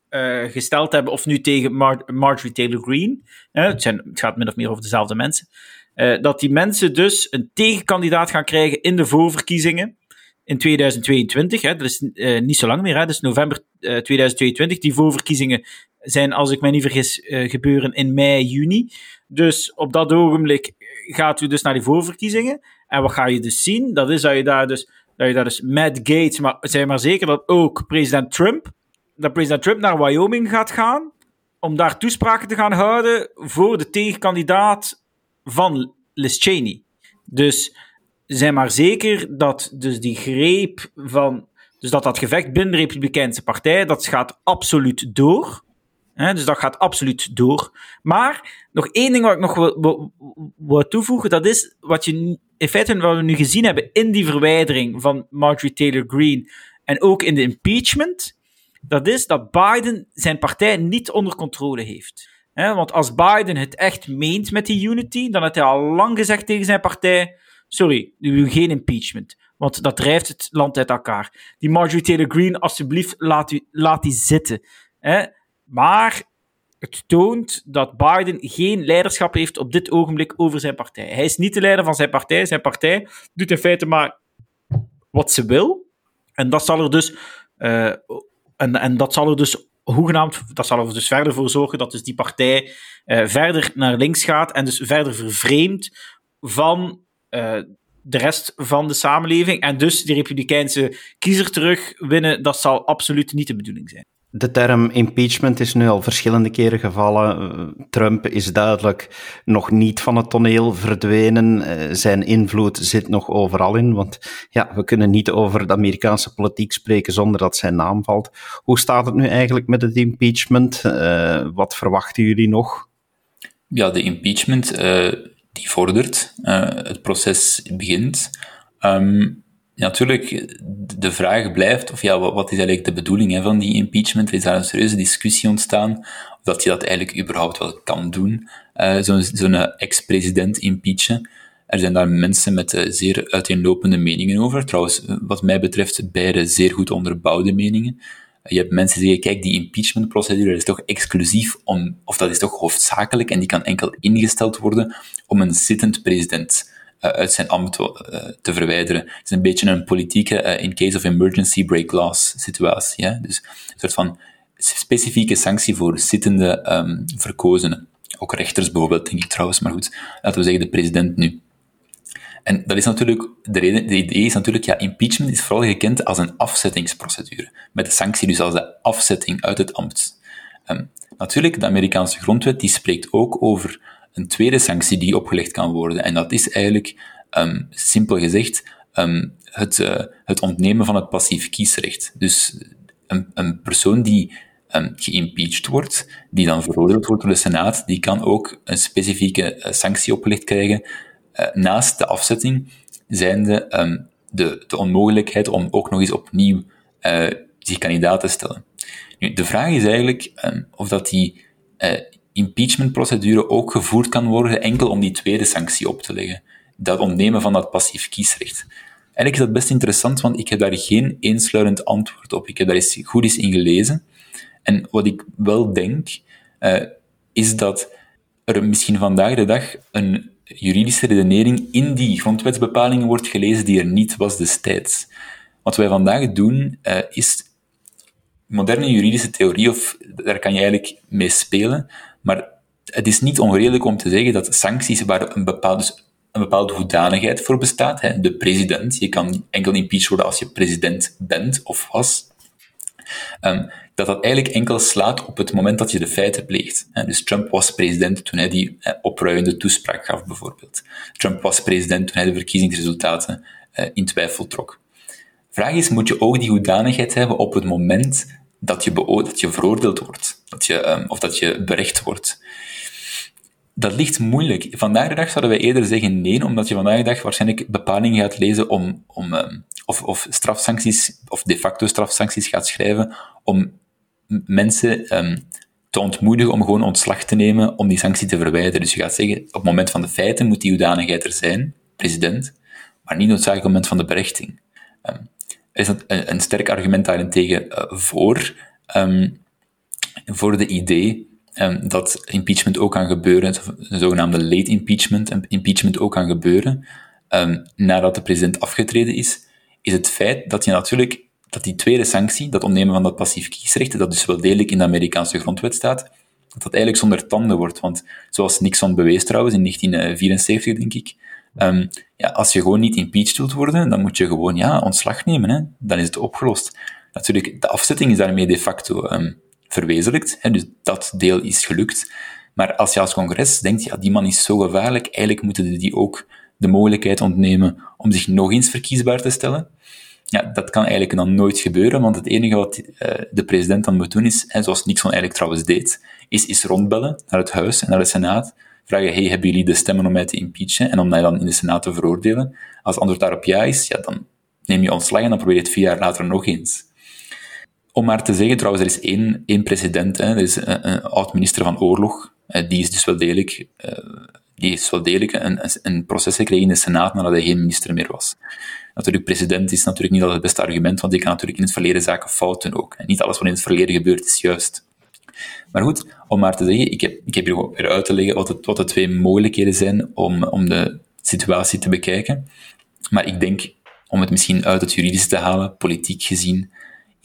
uh, gesteld hebben, of nu tegen Mar Marjorie Taylor Greene, het, zijn, het, gaat min of meer over dezelfde mensen, uh, dat die mensen dus een tegenkandidaat gaan krijgen in de voorverkiezingen in 2022. Hè, dat is niet zo lang meer, hè, dat is november 2022. Die voorverkiezingen zijn, als ik mij niet vergis, gebeuren in mei, juni. Dus op dat ogenblik gaat u dus naar die voorverkiezingen. En wat ga je dus zien? Dat is dat je daar dus, dat je daar dus Matt Gates, maar zijn maar zeker dat ook president Trump, dat president Trump naar Wyoming gaat gaan, om daar toespraken te gaan houden voor de tegenkandidaat van Liz Cheney. Dus zijn maar zeker dat dus die greep van, dus dat dat gevecht binnen de Republikeinse Partij, dat gaat absoluut door dus dat gaat absoluut door. Maar nog één ding wat ik nog wil, wil, toevoegen, dat is wat je in feite wat we nu gezien hebben in die verwijdering van Marjorie Taylor Greene en ook in de impeachment, dat is dat Biden zijn partij niet onder controle heeft. want als Biden het echt meent met die unity, dan had hij al lang gezegd tegen zijn partij: sorry, geen impeachment. Want dat drijft het land uit elkaar. Die Marjorie Taylor Greene, alsjeblieft, laat, u, laat die zitten. Maar het toont dat Biden geen leiderschap heeft op dit ogenblik over zijn partij. Hij is niet de leider van zijn partij. Zijn partij doet in feite maar wat ze wil. En dat zal er dus, uh, en, en dat zal er dus hoegenaamd, dat zal er dus verder voor zorgen dat dus die partij uh, verder naar links gaat en dus verder vervreemd van uh, de rest van de samenleving. En dus die republikeinse kiezer terugwinnen, dat zal absoluut niet de bedoeling zijn. De term impeachment is nu al verschillende keren gevallen. Trump is duidelijk nog niet van het toneel verdwenen. Eh, zijn invloed zit nog overal in, want ja, we kunnen niet over de Amerikaanse politiek spreken zonder dat zijn naam valt. Hoe staat het nu eigenlijk met het impeachment? Uh, wat verwachten jullie nog? Ja, de impeachment die vordert. het proces begint. Um, natuurlijk, de vraag blijft, of ja, wat, is eigenlijk de bedoeling hè, van die impeachment? Er is daar een serieuze discussie ontstaan, of dat je dat eigenlijk überhaupt wel kan doen, uh, zo'n zo ex-president impeachen. Er zijn daar mensen met uh, zeer uiteenlopende meningen over. Trouwens, wat mij betreft, beide zeer goed onderbouwde meningen. Je hebt mensen die zeggen, kijk, die impeachmentprocedure is toch exclusief om, of dat is toch hoofdzakelijk, en die kan enkel ingesteld worden om een zittend president uit zijn ambt uh, te verwijderen. Het is een beetje een politieke uh, in case of emergency break laws situatie. Dus een soort van specifieke sanctie voor zittende um, verkozenen. Ook rechters bijvoorbeeld, denk ik trouwens, maar goed, laten we zeggen de president nu. En dat is natuurlijk, de, idee is natuurlijk, ja, impeachment is vooral gekend als een afzettingsprocedure. Met de sanctie dus als de afzetting uit het ambt. Um, natuurlijk, de Amerikaanse grondwet die spreekt ook over een tweede sanctie die opgelegd kan worden. En dat is eigenlijk, um, simpel gezegd, um, het, uh, het ontnemen van het passief kiesrecht. Dus een, een persoon die um, geïmpeached wordt, die dan veroordeeld wordt door de Senaat, die kan ook een specifieke uh, sanctie opgelegd krijgen uh, naast de afzetting, zijnde de, de onmogelijkheid om ook nog eens opnieuw zich kandidaat te stellen. Nu, de vraag is eigenlijk of dat die impeachmentprocedure ook gevoerd kan worden enkel om die tweede sanctie op te leggen. Dat ontnemen van dat passief kiesrecht. Eigenlijk is dat best interessant, want ik heb daar geen eensluidend antwoord op. Ik heb daar eens goed eens in gelezen. En wat ik wel denk, uh, is dat er misschien vandaag de dag een juridische redenering in die grondwetsbepalingen wordt gelezen die er niet was destijds. Wat wij vandaag doen, uh, is moderne juridische theorie, of daar kan je eigenlijk mee spelen, maar het is niet onredelijk om te zeggen dat sancties waar een bepaalde, dus een bepaalde hoedanigheid voor bestaat, hè, de president, je kan enkel impeached worden als je president bent of was, um, dat dat eigenlijk enkel slaat op het moment dat je de feiten pleegt. Dus Trump was president toen hij die opruiende toespraak gaf, bijvoorbeeld. Trump was president toen hij de verkiezingsresultaten uh, in twijfel trok. Vraag is, moet je ook die hoedanigheid hebben op het moment dat je, dat je veroordeeld wordt, dat je, um, of dat je berecht wordt. Dat ligt moeilijk. Vandaag de dag zouden wij eerder zeggen nee, omdat je vandaag de dag waarschijnlijk bepalingen gaat lezen om, om um, of, of strafsancties, of de facto strafsancties gaat schrijven om mensen um, te ontmoedigen om gewoon ontslag te nemen om die sanctie te verwijderen. Dus je gaat zeggen, op het moment van de feiten moet die hoedanigheid er zijn, president, maar niet noodzakelijk op het moment van de berechting. Is dat een, een sterk argument daarentegen uh, voor, um, voor de idee um, dat impeachment ook kan gebeuren, de zogenaamde late impeachment, impeachment ook kan gebeuren um, nadat de president afgetreden is, is het feit dat je natuurlijk dat die tweede sanctie, dat ontnemen van dat passief kiesrecht, dat dus wel degelijk in de Amerikaanse grondwet staat, dat dat eigenlijk zonder tanden wordt. Want zoals Nixon bewees trouwens in 1974, denk ik, Um, ja, als je gewoon niet impeached wilt worden, dan moet je gewoon ja, ontslag nemen. Hè. Dan is het opgelost. Natuurlijk, de afzetting is daarmee de facto verwezenlijkt. Hè, dus dat deel is gelukt. Maar als je als congres denkt, ja, die man is zo gevaarlijk, eigenlijk moeten die ook de mogelijkheid ontnemen om zich nog eens verkiesbaar te stellen. Ja, dat kan eigenlijk dan nooit gebeuren, want het enige wat uh, de president dan moet doen is, hè, zoals Nixon eigenlijk trouwens deed, is, is rondbellen naar het huis en naar de senaat vragen, hey, hebben jullie de stemmen om mij te impeachen en om mij dan in de Senaat te veroordelen? Als het antwoord daarop ja is, ja, dan neem je ontslag en dan probeer je het vier jaar later nog eens. Om maar te zeggen, trouwens, er is één, één president, hè, dat is een, een oud-minister van Oorlog, eh, die is dus wel degelijk, uh, die is wel degelijk een, een proces gekregen in de Senaat nadat hij geen minister meer was. Natuurlijk, president is natuurlijk niet altijd het beste argument, want die kan natuurlijk in het verleden zaken fouten ook. En niet alles wat in het verleden gebeurt is juist. Maar goed, om maar te zeggen, ik heb, ik heb hier weer uit te leggen wat de twee mogelijkheden zijn om, om de situatie te bekijken. Maar ik denk, om het misschien uit het juridische te halen, politiek gezien,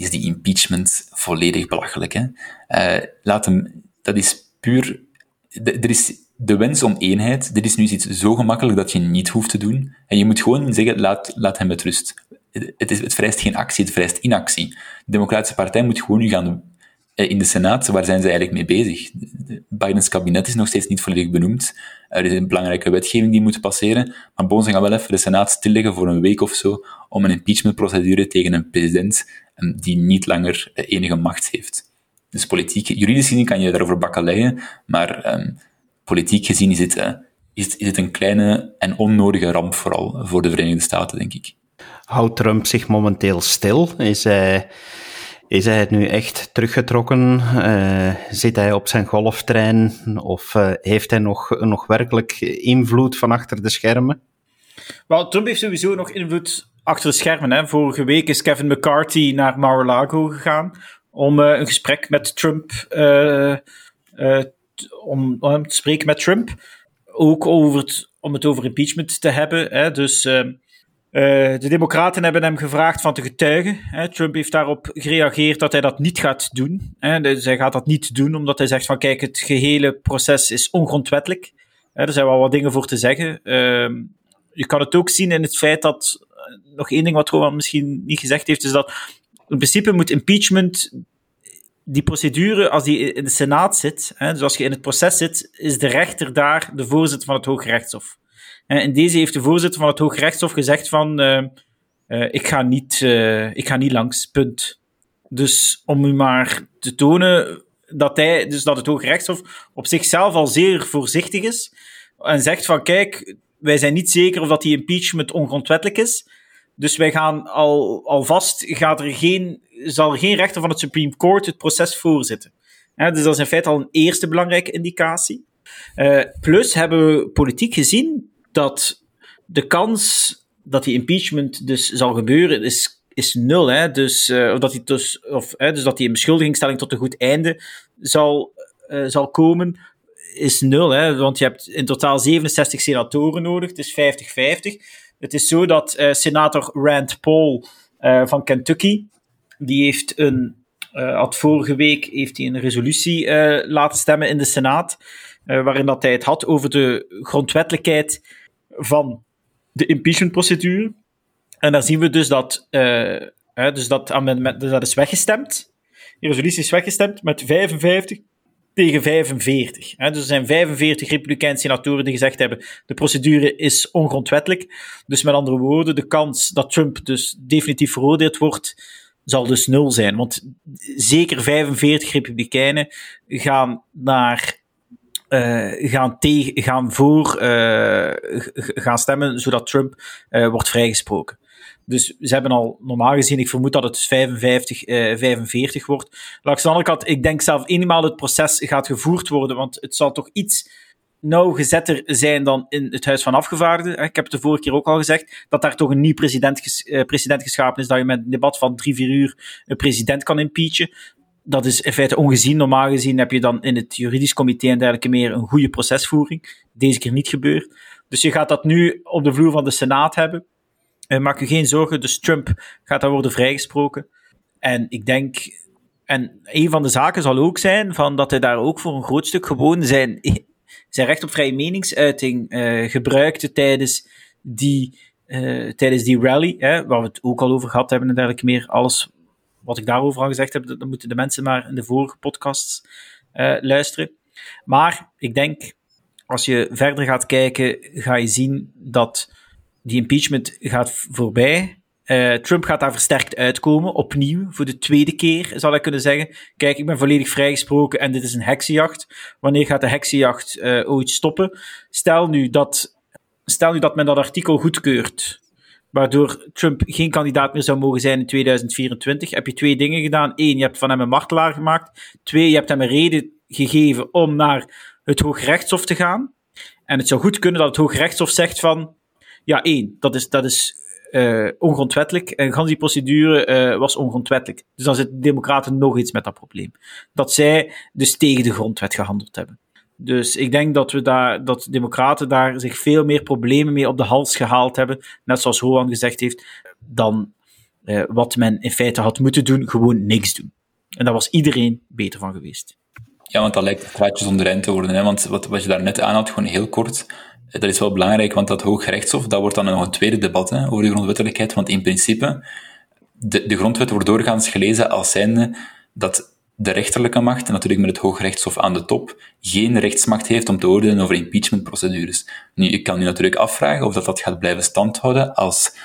is die impeachment volledig belachelijk. Hè? Uh, laat hem, dat is puur... Er is de wens om eenheid, dit is nu iets zo gemakkelijk dat je niet hoeft te doen. En je moet gewoon zeggen, laat, laat hem met rust. Het, is, het vereist geen actie, het vereist inactie. De Democratische Partij moet gewoon nu gaan eh, in de Senaat, waar zijn ze eigenlijk mee bezig? Bidens kabinet is nog steeds niet volledig benoemd. Er is een belangrijke wetgeving die moet passeren, maar Boon gaan wel even de Senaat stilleggen voor een week of zo om een impeachmentprocedure tegen een president ehm, die niet langer eh, enige macht heeft. Dus politiek, juridisch gezien kan je daarover bakkeleien, maar um, politiek gezien is het, uh, is, is een kleine en onnodige ramp vooral voor de Verenigde Staten, denk ik. Houdt Trump zich momenteel stil? Is hij, is hij nu echt teruggetrokken? Uh, zit hij op zijn golftrein? Of uh, heeft hij nog, nog werkelijk invloed van achter de schermen? Wel, Trump heeft sowieso nog invloed achter de schermen. Hè. Vorige week is Kevin McCarthy naar Mar-a-Lago gegaan om uh, een gesprek met Trump, om, om te spreken met Trump. Ook over het, om het over impeachment te hebben. Hè. Dus uh, de Democraten hebben hem gevraagd van te getuigen. Trump heeft daarop gereageerd dat hij dat niet gaat doen. Hè. Hij gaat dat niet doen omdat hij zegt van kijk, het gehele proces is ongrondwettelijk. Er zijn wel wat dingen voor te zeggen. Uh, je kan het ook zien in het feit dat, uh, nog één ding wat Roman misschien niet gezegd heeft, is dat in principe moet impeachment, die procedure, als die in de Senaat zit, hè, dus als je in het proces zit, is de rechter daar de voorzitter van het Hoge En deze heeft de voorzitter van het Hooggerechtshof gezegd van, uh, uh, ik, ga niet, uh, ik ga niet langs, punt. Dus om u maar te tonen dat, hij, dus dat het Hooggerechtshof op zichzelf al zeer voorzichtig is en zegt van, kijk, wij zijn niet zeker of dat die impeachment ongrondwettelijk is, dus wij gaan al, alvast, gaat er geen, zal er geen rechter van het Supreme Court het proces voorzitten. dus dat is in feite al een eerste belangrijke indicatie. Plus hebben we politiek gezien dat de kans dat die impeachment dus zal gebeuren is, is nul. Hè? Dus, uh, dat die dus, of, hè, dus dat die beschuldigingsstelling tot een goed einde zal, uh, zal komen, is nul. Hè? Want je hebt in totaal 67 senatoren nodig, het is 50-50. Het is zo dat uh, senator Rand Paul van Kentucky, die heeft een, had vorige week heeft hij een resolutie laten stemmen in de Senaat, waarin dat hij het had over de grondwettelijkheid van de impeachmentprocedure. En daar zien we dus dat, uh, dus dat amendement dus dat is weggestemd. Die resolutie is weggestemd met 55 tegen 45. Hè. Dus er zijn 45 Republikeinse senatoren die gezegd hebben: de procedure is ongrondwettelijk. Dus met andere woorden, de kans dat Trump dus definitief veroordeeld wordt, zal dus nul zijn. Want zeker 45 Republikeinen gaan naar uh, gaan, tegen, gaan voor uh, gaan stemmen, zodat Trump uh, wordt vrijgesproken. Dus ze hebben al normaal gezien, ik vermoed dat het 55, uh, 45 wordt. Langs de andere kant, ik denk zelf eenmaal het proces gaat gevoerd worden, want het zal toch iets nauwgezetter zijn dan in het Huis van Afgevaardigden. Ik heb het de vorige keer ook al gezegd, dat daar toch een nieuw president, ges, president geschapen is, dat je met een debat van drie, vier uur een president kan impeachen dat is in feite ongezien. Normaal gezien heb je dan in het juridisch comité en dergelijke meer een goede procesvoering. Deze keer niet gebeurd. Dus je gaat dat nu op de vloer van de Senaat hebben. Uh, maak je geen zorgen, dus Trump gaat daar worden vrijgesproken. En ik denk, en een van de zaken zal ook zijn van dat hij daar ook voor een groot stuk gewoon zijn, zijn recht op vrije meningsuiting uh, gebruikte tijdens die, uh, tijdens die rally, hè, waar we het ook al over gehad hebben en dergelijke meer. Alles wat ik daarover al gezegd heb, dan moeten de mensen maar in de vorige podcasts uh, luisteren. Maar ik denk, als je verder gaat kijken, ga je zien dat die impeachment gaat voorbij. Uh, Trump gaat daar versterkt uitkomen, opnieuw, voor de tweede keer, zal ik kunnen zeggen. Kijk, ik ben volledig vrijgesproken en dit is een heksenjacht. Wanneer gaat de heksenjacht uh, ooit stoppen? Stel nu dat, stel nu dat men dat artikel goedkeurt waardoor Trump geen kandidaat meer zou mogen zijn in 2024, heb je twee dingen gedaan. Eén, je hebt van hem een martelaar gemaakt. Twee, je hebt hem een reden gegeven om naar het Hooggerechtshof te gaan. En het zou goed kunnen dat het Hooggerechtshof zegt van, ja, één, dat is, dat is uh, ongrondwettelijk. En gans die procedure uh, was ongrondwettelijk. Dus dan zitten de democraten nog iets met dat probleem. Dat zij dus tegen de grondwet gehandeld hebben. Dus ik denk dat we daar, dat democraten daar zich veel meer problemen mee op de hals gehaald hebben, net zoals Rowan gezegd heeft, dan uh, wat men in feite had moeten doen, gewoon niks doen. En daar was iedereen beter van geweest. Ja, want dat lijkt praatjes onder te worden. Hè? Want wat, wat je daar net aanhad, gewoon heel kort, eh, dat is wel belangrijk, want dat Hooggerechtshof, dat wordt dan nog een tweede debat hè, over de grondwettelijkheid. Want in principe, de, de grondwet wordt doorgaans gelezen als zijnde dat de rechterlijke macht, en natuurlijk met het Hoogrechtshof aan de top, geen rechtsmacht heeft om te oordelen over impeachmentprocedures. Nu, ik kan je natuurlijk afvragen of dat, dat gaat blijven standhouden als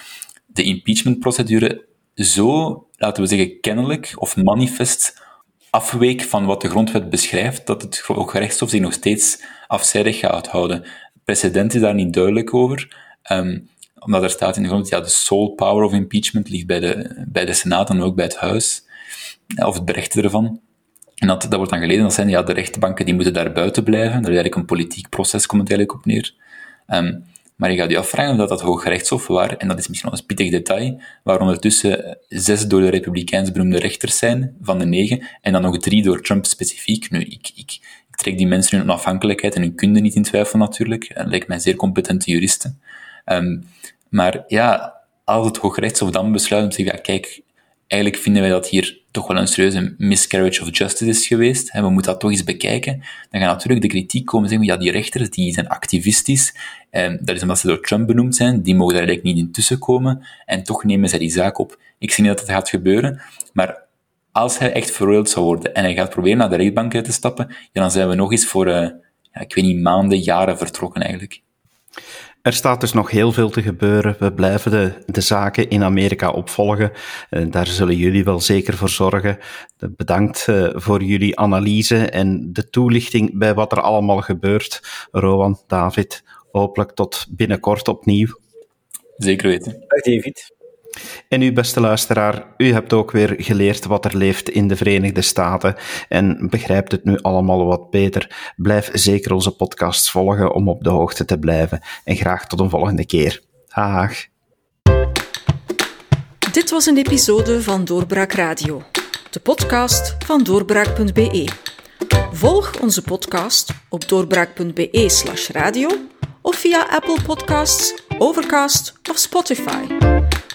de impeachmentprocedure zo, laten we zeggen, kennelijk of manifest afweek van wat de grondwet beschrijft, dat het Hoogrechtshof zich nog steeds afzijdig gaat houden. Het precedent is daar niet duidelijk over. Um, omdat er staat in de grond, ja, de sole power of impeachment ligt bij de, bij de Senaat en ook bij het Huis, of het berechten ervan. En dat, dat wordt dan geleden, dat zijn ja, de rechtbanken die moeten daar buiten blijven. Daar is eigenlijk een politiek proces, komt het eigenlijk op neer. Um, maar je gaat je afvragen of dat, dat Hooggerechtshof, waar, en dat is misschien wel een spittig detail, waar ondertussen zes door de Republikeins benoemde rechters zijn, van de negen, en dan nog drie door Trump specifiek. Nu, ik, ik, trek die mensen hun onafhankelijkheid en hun kunde niet in twijfel natuurlijk. Dat lijkt mij zeer competente juristen. Um, maar ja, als het Hooggerechtshof dan besluit om te zeggen, ja, kijk, eigenlijk vinden wij dat hier toch wel een serieuze miscarriage of justice is geweest. We moeten dat toch eens bekijken. Dan gaat natuurlijk de kritiek komen zeggen, ja, die rechters die zijn activistisch. En dat is omdat ze door Trump benoemd zijn. Die mogen daar eigenlijk niet in tussenkomen. En toch nemen zij die zaak op. Ik zie niet dat dat gaat gebeuren. Maar als hij echt veroordeeld zou worden en hij gaat proberen naar de rechtbank te stappen, dan zijn we nog eens voor, uh, ja, ik weet niet, maanden, jaren vertrokken eigenlijk. Er staat dus nog heel veel te gebeuren. We blijven de, de zaken in Amerika opvolgen. Uh, daar zullen jullie wel zeker voor zorgen. Bedankt uh, voor jullie analyse en de toelichting bij wat er allemaal gebeurt. Rowan, David, hopelijk tot binnenkort opnieuw. Zeker weten. Dag David. En u, beste luisteraar, u hebt ook weer geleerd wat er leeft in de Verenigde Staten en begrijpt het nu allemaal wat beter. Blijf zeker onze podcasts volgen om op de hoogte te blijven. En graag tot een volgende keer. Dag. Dit was een episode van Doorbraak Radio, de podcast van doorbraak.be. Volg onze podcast op doorbraak.be/slash radio of via Apple Podcasts, Overcast of Spotify.